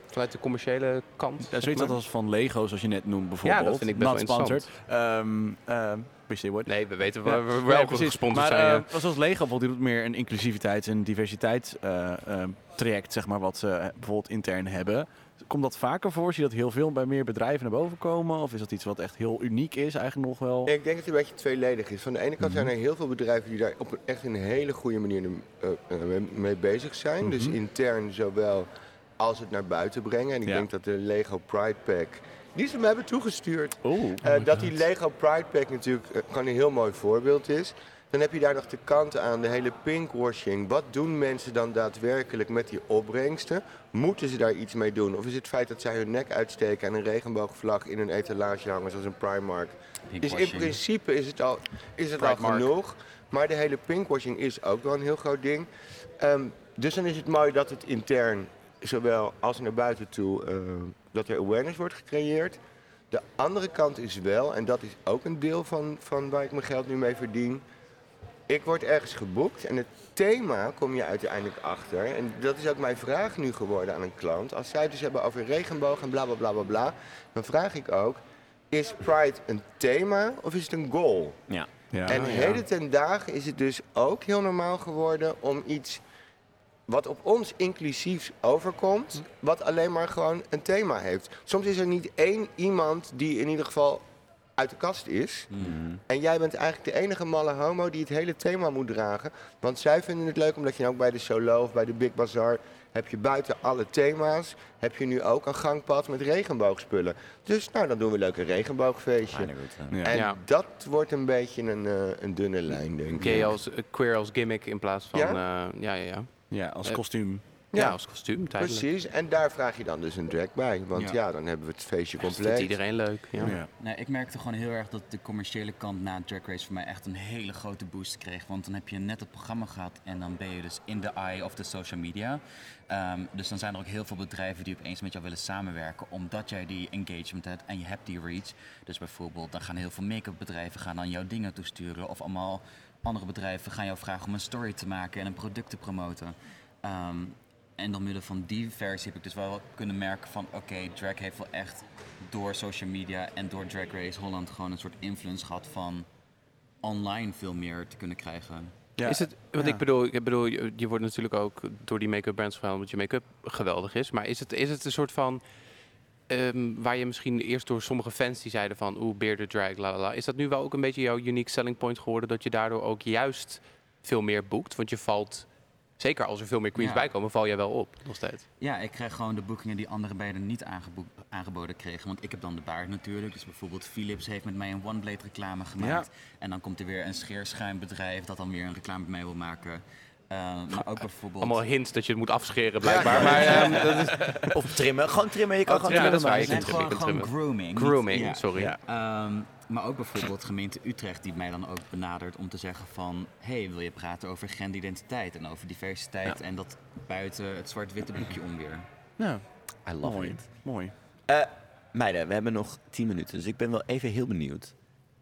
Vanuit de commerciële kant? Ja, zoiets als van Lego, zoals je net noemt bijvoorbeeld. Ja, dat vind ik best wel interessant. Um, Nee, we weten waar we wel gesponsord zijn. Maar zoals Lego bijvoorbeeld, die doet meer een inclusiviteits- en diversiteitstraject, zeg maar, wat ze bijvoorbeeld intern hebben. Komt dat vaker voor? Zie je dat heel veel bij meer bedrijven naar boven komen? Of is dat iets wat echt heel uniek is eigenlijk nog wel? Ik denk dat het een beetje tweeledig is. Van de ene kant zijn er mhm. heel veel bedrijven die daar op een, echt een hele goede manier uh, mee bezig zijn. Dus mhm. intern zowel als het naar buiten brengen. En ik denk dat de Lego Pride Pack die ze me hebben toegestuurd. Oh, dat die Lego Pride Pack natuurlijk gewoon een heel mooi voorbeeld is. Dan heb je daar nog de kant aan, de hele pinkwashing. Wat doen mensen dan daadwerkelijk met die opbrengsten? Moeten ze daar iets mee doen? Of is het feit dat zij hun nek uitsteken en een regenboogvlag in een etalage hangen, zoals een Primark? Dus in principe is het al, is het al genoeg. Maar de hele pinkwashing is ook wel een heel groot ding. Um, dus dan is het mooi dat het intern, zowel als naar buiten toe, uh, dat er awareness wordt gecreëerd. De andere kant is wel, en dat is ook een deel van, van waar ik mijn geld nu mee verdien ik word ergens geboekt en het thema kom je uiteindelijk achter. En dat is ook mijn vraag nu geworden aan een klant. Als zij het dus hebben over regenboog en bla bla bla bla bla, dan vraag ik ook: is Pride een thema of is het een goal? Ja. ja en ja. heden ten dagen is het dus ook heel normaal geworden om iets wat op ons inclusief overkomt, wat alleen maar gewoon een thema heeft. Soms is er niet één iemand die in ieder geval uit de kast is. Mhm. En jij bent eigenlijk de enige malle homo die het hele thema moet dragen. Want zij vinden het leuk omdat je ook bij de Solo of bij de Big Bazaar heb je buiten alle thema's, heb je nu ook een gangpad met regenboogspullen. Dus nou, dan doen we een leuke regenboogfeestje. Ja, en dat wordt een beetje een, uh, een dunne lijn, denk ik. Gay als, uh, queer als gimmick in plaats van... Ja, uh, ja, ja, ja. Ja als kostuum. Ja, als kostuum tijdelijk. Precies, en daar vraag je dan dus een drag bij. Want ja, dan hebben we het feestje compleet. Dat vindt iedereen leuk. Ja. Nee, ik merkte gewoon heel erg dat de commerciële kant na Drag Race voor mij echt een hele grote boost kreeg. Want dan heb je net het programma gehad en dan ben je dus in de eye of de social media. Um, dus dan zijn er ook heel veel bedrijven die opeens met jou willen samenwerken. Omdat jij die engagement hebt en je hebt die reach. Dus bijvoorbeeld, dan gaan heel veel make-up bedrijven gaan dan jouw dingen toesturen. Of allemaal andere bedrijven gaan jou vragen om een story te maken en een product te promoten. Um, en door middel van die versie heb ik dus wel kunnen merken van oké, drag heeft wel echt door social media en door Drag Race Holland gewoon een soort influence gehad van online veel meer te kunnen krijgen. Ja. Is het, wat ik bedoel, ik bedoel, je wordt natuurlijk ook door die make-up brands verhaald omdat je make-up geweldig is. Maar is het, is het een soort van, um, waar je misschien eerst door sommige fans die zeiden van, oeh, bearded drag, la la la. Is dat nu wel ook een beetje jouw unique selling point geworden, dat je daardoor ook juist veel meer boekt? Want je valt Zeker als er veel meer queens Ja. bij komen, val jij wel op, nog steeds. Ja, ik krijg gewoon de boekingen die andere beiden niet aangebo- aangeboden kregen. Want ik heb dan de baard natuurlijk. Dus bijvoorbeeld Philips heeft met mij een One Blade reclame gemaakt. En dan komt er weer een scheerschuimbedrijf dat dan weer een reclame met mij wil maken. Eh, maar ook bijvoorbeeld... Allemaal hints dat je het moet afscheren, blijkbaar. Maar ehm, dat is Of trimmen. Gewoon trimmen. Je kan Oh, gewoon trimmen, trimmen. dat is waar. Je kunt trimmen, gewoon, grooming. Grooming, sorry. Ja. Ehm, maar ook bijvoorbeeld gemeente Utrecht die mij dan ook benadert om te zeggen van... hey, wil je praten over genderidentiteit en over diversiteit en dat buiten het zwart-witte boekje om weer? Ja, I love mooi. it. Mooi. Eh, meiden, we hebben nog 10 minuten, dus ik ben wel even heel benieuwd.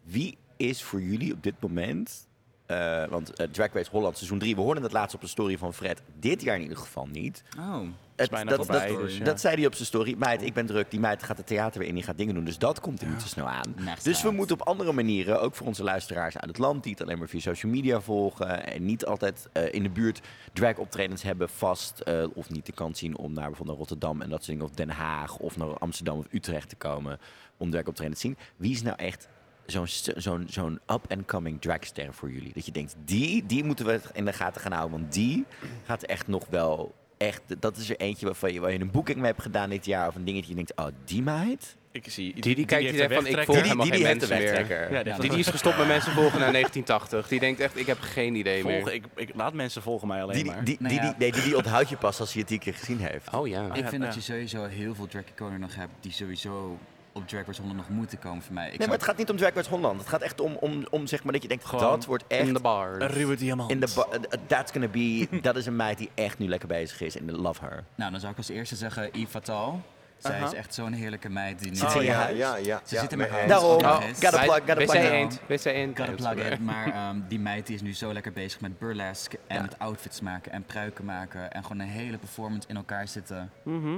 Wie is voor jullie op dit moment... eh, want eh, Drag Race Holland seizoen 3, we hoorden het laatst op een story van Fred. Dit jaar in ieder geval niet. Oh, Het- bijna dat, voorbij, dat, dus ja. dat zei hij op zijn story. Meid, ik ben druk. Die meid gaat het theater weer in, die gaat dingen doen. Dus dat komt er niet zo snel aan. Dus we moeten op andere manieren, ook voor onze luisteraars uit het land, die het alleen maar via social media volgen en niet altijd eh, in de buurt drag optredens hebben vast of niet de kans zien om naar bijvoorbeeld naar Rotterdam en dat soort dingen, of Den Haag of naar Amsterdam of Utrecht te komen om drag optredens te zien. Wie is nou echt zo'n zo'n zo'n up-and-coming dragster voor jullie? Dat je denkt, die, die moeten we in de gaten gaan houden, want die gaat echt nog wel echt, dat is er eentje waarvan je, waar je een boeking mee hebt gedaan dit jaar of een dingetje, je denkt, oh, die meid? Ik zie Die, die kijkt die van, ik volg helemaal die, mensen meer. Ja, die is gestopt met mensen volgen naar 1980. Die denkt echt, ik heb geen idee Volgen, meer. ik, ik laat mensen volgen mij alleen maar. die, Nou die, ja. die, nee, die, die onthoud je pas als je het die keer gezien heeft. Oh ja. ik vind ja. dat je sowieso heel veel drag nog hebt die sowieso op Drag Race Holland nog moeten komen voor mij. Ik Nee, zou- maar het gaat niet om Drag Race Holland. Het gaat echt om, om, om zeg maar dat je denkt, Gewoon dat wordt echt... In de bar. Een ruwe diamant. In de ba- uh, that's gonna be... dat is een meid die echt nu lekker bezig is. En love her. Nou, dan zou ik als eerste zeggen Yves Fatal. Zij Aha. is echt zo'n heerlijke meid. Die Zit ze in je ja, huis? ja, ja. Ze ja, zit in mijn hem. huis. Daarom. Oh, eens. gotta plug, gotta plug. 1. WC 1. Gotta plug it. Maar ehm, die meid die is nu zo lekker bezig met burlesque en met outfits maken en pruiken maken. En gewoon een hele performance in elkaar zitten.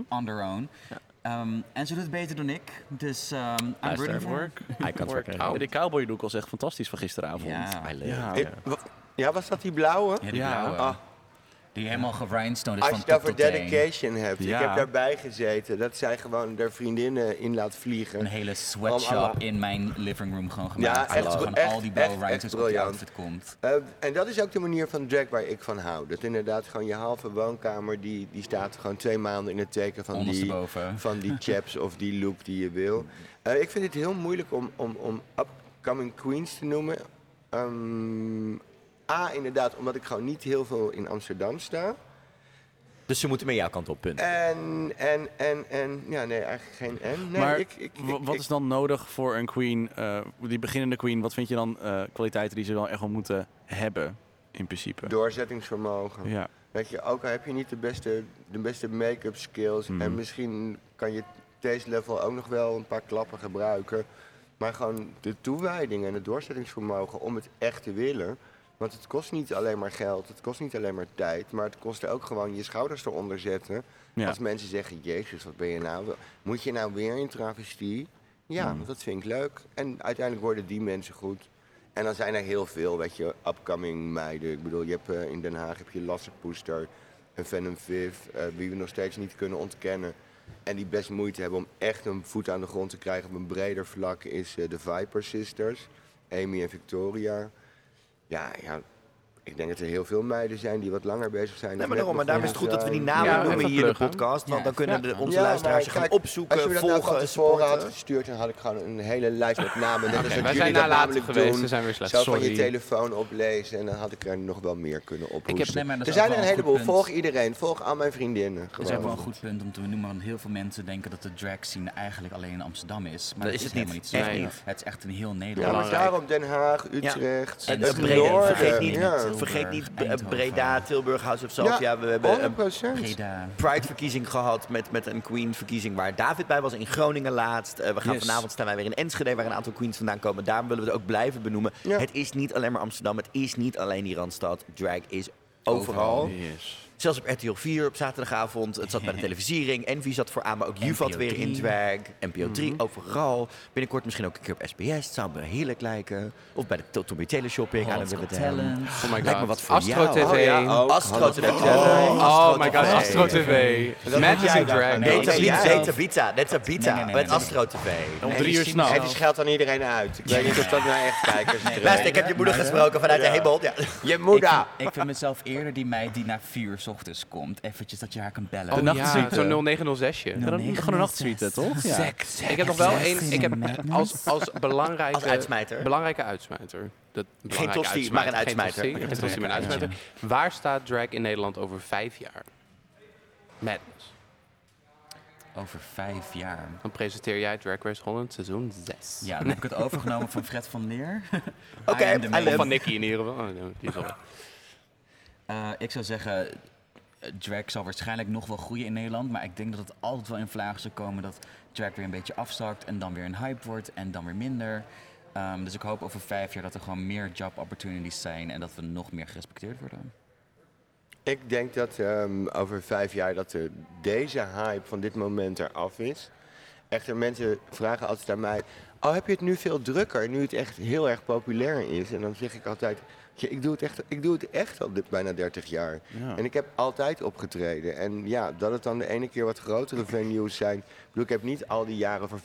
On their own. Ehm, en ze doet het beter dan ik. Dus ehm I'm rooting for. Work. Hij kan het Oh, die cowboy look was echt fantastisch van gisteravond. Ja, I love Ja. Ja, was dat die blauwe? ja, die Ja. blauwe. Ah. Die helemaal gerhinestoned is Als van je het top over tot teen. dedication hebt. Ja. Ik heb daarbij gezeten dat zij gewoon haar vriendinnen in laat vliegen. Een hele sweatshop in mijn living room gewoon gemaakt. Ja, echt zodat goed. gewoon Echt, al die blauwe echt, rhinestones op briljant. outfit komt. Eh, en dat is ook de manier van drag waar ik van hou. Dat inderdaad gewoon je halve woonkamer, die, die staat gewoon twee maanden in het teken van die, Ondersteboven. van die chaps of die look die je wil. Eh, ik vind het heel moeilijk om, om, om upcoming queens te noemen. Ehm, A, inderdaad, omdat ik gewoon niet heel veel in Amsterdam sta. Dus ze moeten meer jouw kant op, punt. En, en, en, en, ja, nee, eigenlijk geen en. Nee, maar ik, ik, wa- ik- wat ik- is dan nodig voor een queen, eh, die beginnende queen? Wat vind je dan eh, kwaliteiten die ze wel echt wel moeten hebben, in principe? doorzettingsvermogen. Ja. Weet je, ook al heb je niet de beste, de beste make-up skills Mhm. en misschien kan je deze level ook nog wel een paar klappen gebruiken. Maar gewoon de toewijding en het doorzettingsvermogen om het echt te willen. Want het kost niet alleen maar geld, het kost niet alleen maar tijd, maar het kost ook gewoon je schouders eronder zetten. Ja. Als mensen zeggen, jezus, wat ben je nou? Moet je nou weer in travestie? Ja, want dat vind ik leuk. En uiteindelijk worden die mensen goed. En dan zijn er heel veel, weet je, upcoming meiden. Ik bedoel, je hebt eh, in Den Haag heb je Lasse Poester, en Venom Viv, eh, wie we nog steeds niet kunnen ontkennen. En die best moeite hebben om echt een voet aan de grond te krijgen op een breder vlak, is eh, de Viper Sisters, Amy en Victoria. Ja, ja, ik denk dat er heel veel meiden zijn die wat langer bezig zijn. Nee, maar daarom, maar daarom is het goed dat we die namen Ja, noemen hier in de podcast. Want Ja, dan kunnen ja. de, onze Ja, luisteraars zich gaan opzoeken, Als je me dat nou van volgen, had supporten. gestuurd, dan had ik gewoon een hele lijst met namen. Net wij zijn nalatig namelijk geweest, doen. we zijn weer slecht. Zo van je telefoon oplezen en dan had ik er nog wel meer kunnen ophoesten. Ik heb- nee, maar dat er zijn er een heleboel. Volg iedereen. Volg al mijn vriendinnen. Dat is ook wel een goed punt om te noemen, want heel veel mensen denken dat de drag scene eigenlijk alleen in Amsterdam is. Maar Dat dat, is het helemaal niet. zo. Echt Nee. niet. Het is echt een heel Ja, Nederland. maar daarom Den Haag, Utrecht, En het vergeet niet, Ja. Tilburg, vergeet niet Eindhoven. Breda, Tilburg, House of Sofia. Ja, we hebben een 100%. Breda. Pride-verkiezing gehad met, met een Queen-verkiezing waar David bij was in Groningen laatst. Eh, we gaan Yes. vanavond staan wij weer in Enschede waar een aantal Queens vandaan komen. Daarom willen we het ook blijven benoemen. Ja. Het is niet alleen maar Amsterdam, het is niet alleen die Randstad. Drag is overal. Yes. Zelfs op RTL 4 op zaterdagavond. Het zat bij de televisiering. Envy zat vooraan, maar ook Juvat weer in drag. NPO 3, Mhm. overal. Binnenkort misschien ook een keer op SBS. Het zou me heerlijk lijken. Of bij de Tommy Teleshopping. aan Holland's de Got Willen Talent. Oh my Lijkt me god. wat voor Astro jou. TV. Oh ja. Astro TV. Oh my god. Astro TV. Magic in Drag. Nee, Bita, het nee. Astro TV. Om drie uur s'nachts. verschilt aan iedereen uit. Ik weet niet of dat nou echt kijkers is. Luister, ik heb je moeder gesproken vanuit de hemel. Ja. Je moeder! ik vind mezelf eerder die meid die na vier ochtends komt. Eventjes dat je haar kan bellen. Oh ja, nachtsuite. zo'n 0906je. Ja, dan- gewoon een nachtsuite, toch? Ja. Ik heb nog wel één. Ik heb als, als belangrijke, Als uitsmijter. belangrijke uitsmijter. Dat, belangrijke tosti, maar een Geen uitsmijter. tosti, Geen tosti, maar een uitsmijter. Waar staat drag in Nederland over vijf jaar? Madness. Over vijf jaar. Dan presenteer jij Drag Race Holland seizoen 6. Ja, dan heb ik het overgenomen van Fred van Leer. Oké, love- Van Nicky in ieder geval. Oh, nee, die is al weg. Eh, ik zou zeggen, drag zal waarschijnlijk nog wel groeien in Nederland. Maar ik denk dat het altijd wel in vlagen zal komen dat drag weer een beetje afzakt. En dan weer een hype wordt en dan weer minder. Ehm, dus ik hoop over vijf jaar dat er gewoon meer job opportunities zijn. En dat we nog meer gerespecteerd worden. Ik denk dat ehm, over vijf jaar dat de, deze hype van dit moment eraf is. Echter, mensen vragen altijd aan mij... Oh, heb je het nu veel drukker, nu het echt heel erg populair is? En dan zeg ik altijd... "Ja, ik, doe het echt, ik doe het echt al bijna 30 jaar. Ja. En ik heb altijd opgetreden. En ja, dat het dan de ene keer wat grotere venues zijn... Ik, bedoel, ik heb niet al die jaren voor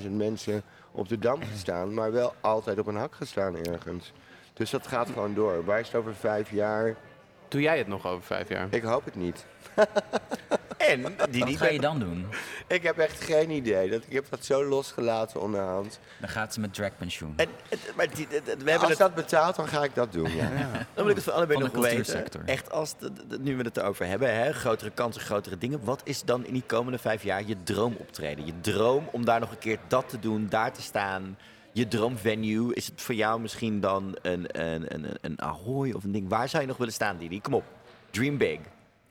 15.000 mensen op de Dam gestaan... maar wel altijd op een hak gestaan ergens. Dus dat gaat gewoon door. Waar is het over vijf jaar? Doe jij het nog over vijf jaar? Ik hoop het niet. En die Wat niet ga je dan doen? Ik heb echt geen idee. Dat, ik heb dat zo losgelaten onderhand. Dan gaat ze met dragpensioen. En, het- maar die, het- het- we hebben Als het, dat betaalt, dan ga ik dat doen. Ja. dan wil ik het voor allebei Van nog de weten. cultuursector. Echt, als de, de- nu we het erover hebben, hè, grotere kansen, grotere dingen. Wat is dan in die komende vijf jaar je droomoptreden? Je droom om daar nog een keer dat te doen, daar te staan. Je droomvenue, is het voor jou misschien dan een, een, een, een Ahoy of een ding? Waar zou je nog willen staan, Didi? Kom op, dream big.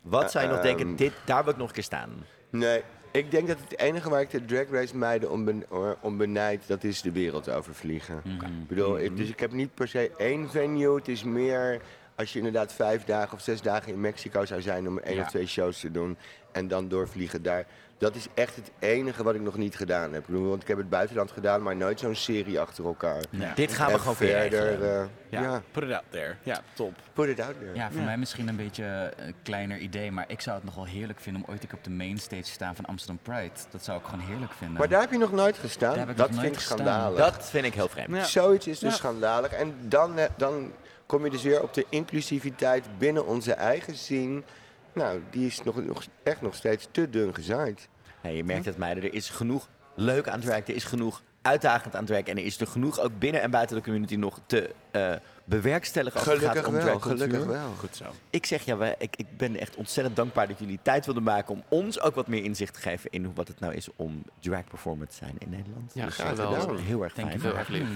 Wat zou je nog denken, Ehm. dit, daar wil ik nog een keer staan? Nee, ik denk dat het enige waar ik de drag race meiden om, ben, om benijd, dat is de wereld overvliegen. Ik bedoel, ik- dus ik heb niet per se één venue. Het is meer als je inderdaad vijf dagen of zes dagen in Mexico zou zijn om één Ja. of twee shows te doen en dan doorvliegen daar. Dat is echt het enige wat ik nog niet gedaan heb. Ik want ik heb het buitenland gedaan, maar nooit zo'n serie achter elkaar. Ja. Dit gaan we En gewoon verder, eh, Ja. ja. Put it out there. Ja, top. put it out there. Ja, voor mij misschien een beetje een kleiner idee, maar ik zou het nog wel heerlijk vinden om ooit keer op de mainstage te staan van Amsterdam Pride. Dat zou ik gewoon heerlijk vinden. Maar daar heb je nog nooit gestaan. Daar heb ik dat nog vind ik schandalig. Dat vind ik heel vreemd. Ja. Zoiets is dus Ja. schandalig. En dan, eh, dan kom je dus weer op de inclusiviteit binnen onze eigen scene. Nou, die is nog, nog, echt nog steeds te dun gezaaid. Je merkt het meiden, er is genoeg leuk aan drag, er is genoeg uitdagend aan drag en er is er genoeg ook binnen en buiten de community nog te eh, bewerkstelligen als het Gelukkig gaat om wel, gelukkig wel. Goed zo. Ik zeg ja, wij, ik, ik ben echt ontzettend dankbaar dat jullie tijd wilden maken om ons ook wat meer inzicht te geven in hoe- wat het nou is om drag performer te zijn in Nederland. Ja, dus graag dat is gedaan. heel erg fijn. Heel erg lief.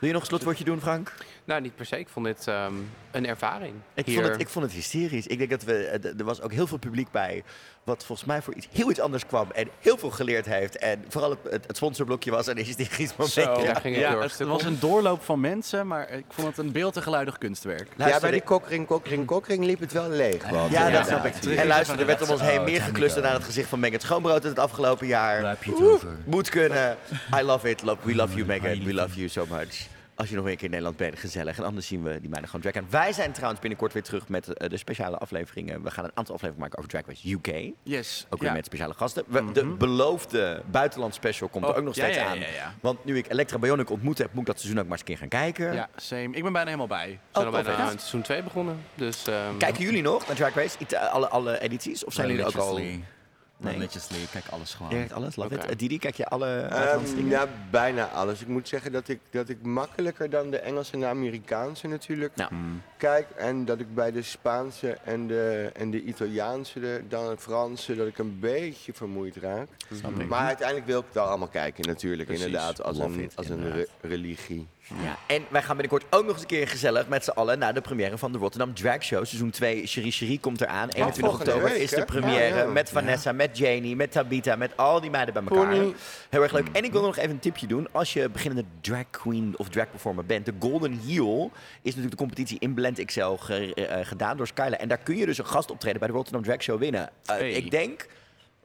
Wil je nog een slotwoordje doen, Frank? Nou, niet per se. Ik vond dit ehm, een ervaring. Ik Hier. vond, het, ik vond het hysterisch. Ik denk dat we, eh, er was ook heel veel publiek bij, wat volgens mij voor iets heel iets anders kwam en heel veel geleerd heeft. En vooral het, sponsorblokje was een hysterisch moment. Zo. Ja. Daar ging ik heel Ja, erg het was een doorloop van mensen, maar ik vond het een beeld- en geluidig kunstwerk. ja, bij die kokring, kokring, kokring liep het wel leeg. Want, Ja, dat snap ik. En luister, er werd om ons heen Oh, meer geklusterd ago. aan het gezicht van Megan Schoonbrood het afgelopen jaar. Waar heb je het over? Moet kunnen. I love it. Love, we love you, Megan. We love you so much. Als je nog een keer in Nederland bent, gezellig. En anders zien we die meiden gewoon drag. En wij zijn trouwens binnenkort weer terug met eh, de speciale afleveringen. We gaan een aantal afleveringen maken over Drag Race UK. Yes. Ook weer ja. met speciale gasten. We- De beloofde buitenland special komt er Oh, ook nog steeds ja, ja, aan. ja, ja. Want nu ik Elektra Bionic ontmoet heb, moet ik dat seizoen ook maar eens een keer gaan kijken. Ja, same. Ik ben bijna helemaal bij. We zijn al Oh, bijna tof, hè? aan seizoen 2 begonnen. Dus, ehm, Kijken jullie nog naar Drag Race? Alle, alle edities? Of zijn jullie ook al... Nee. Ik kijk alles gewoon. Je kijkt alles? Love Oké. it. Eh, Didi, kijk je alle dingen? ja, bijna alles. Ik moet zeggen dat ik, dat ik makkelijker dan de Engelse en de Amerikaanse natuurlijk Ja. kijk. En dat ik bij de Spaanse en de, en de Italiaanse, de, dan de Franse, dat ik een beetje vermoeid raak. Maar uiteindelijk wil ik het wel allemaal kijken natuurlijk, Precies. inderdaad, als Love een, it, als een re- religie. Ja, en wij gaan binnenkort ook nog eens een keer gezellig met z'n allen naar de première van de Rotterdam Drag Show. Seizoen 2, Cherie Cherie komt eraan. 21 volgende oktober week, is de première Ja, ja. met Vanessa, met Janie, met Tabita, met al die meiden bij elkaar. Heel erg leuk. En ik wil nog even een tipje doen. Als je beginnende drag queen of drag performer bent, de Golden Heel is natuurlijk de competitie in Blend XL eh, gedaan door Skyla. En daar kun je dus een gastoptreden bij de Rotterdam Drag Show winnen. Uh, Ik denk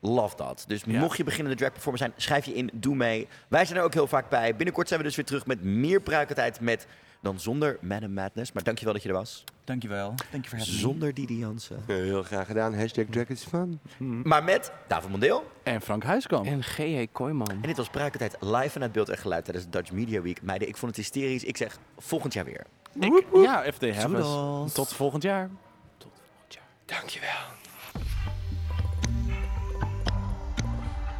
love dat. Dus mocht je beginnende drag performer zijn, schrijf je in, doe mee. Wij zijn er ook heel vaak bij. Binnenkort zijn we dus weer terug met meer pruikentijd met dan zonder Madam Madness. Maar dankjewel dat je er was. Dankjewel. Dank je voor het Zonder Didi Jansen. Heel graag gedaan. Hashtag Drag is fun. Maar met David Mondeel. En Frank Huiskamp. En G.J. Kooijman. En dit was Pruikentijd live vanuit beeld en geluid tijdens de Dutch Media Week. Meiden, ik vond het hysterisch. Ik zeg volgend jaar weer. Ik, ja, FD Hammers. Tot volgend jaar. Tot volgend jaar. Dankjewel.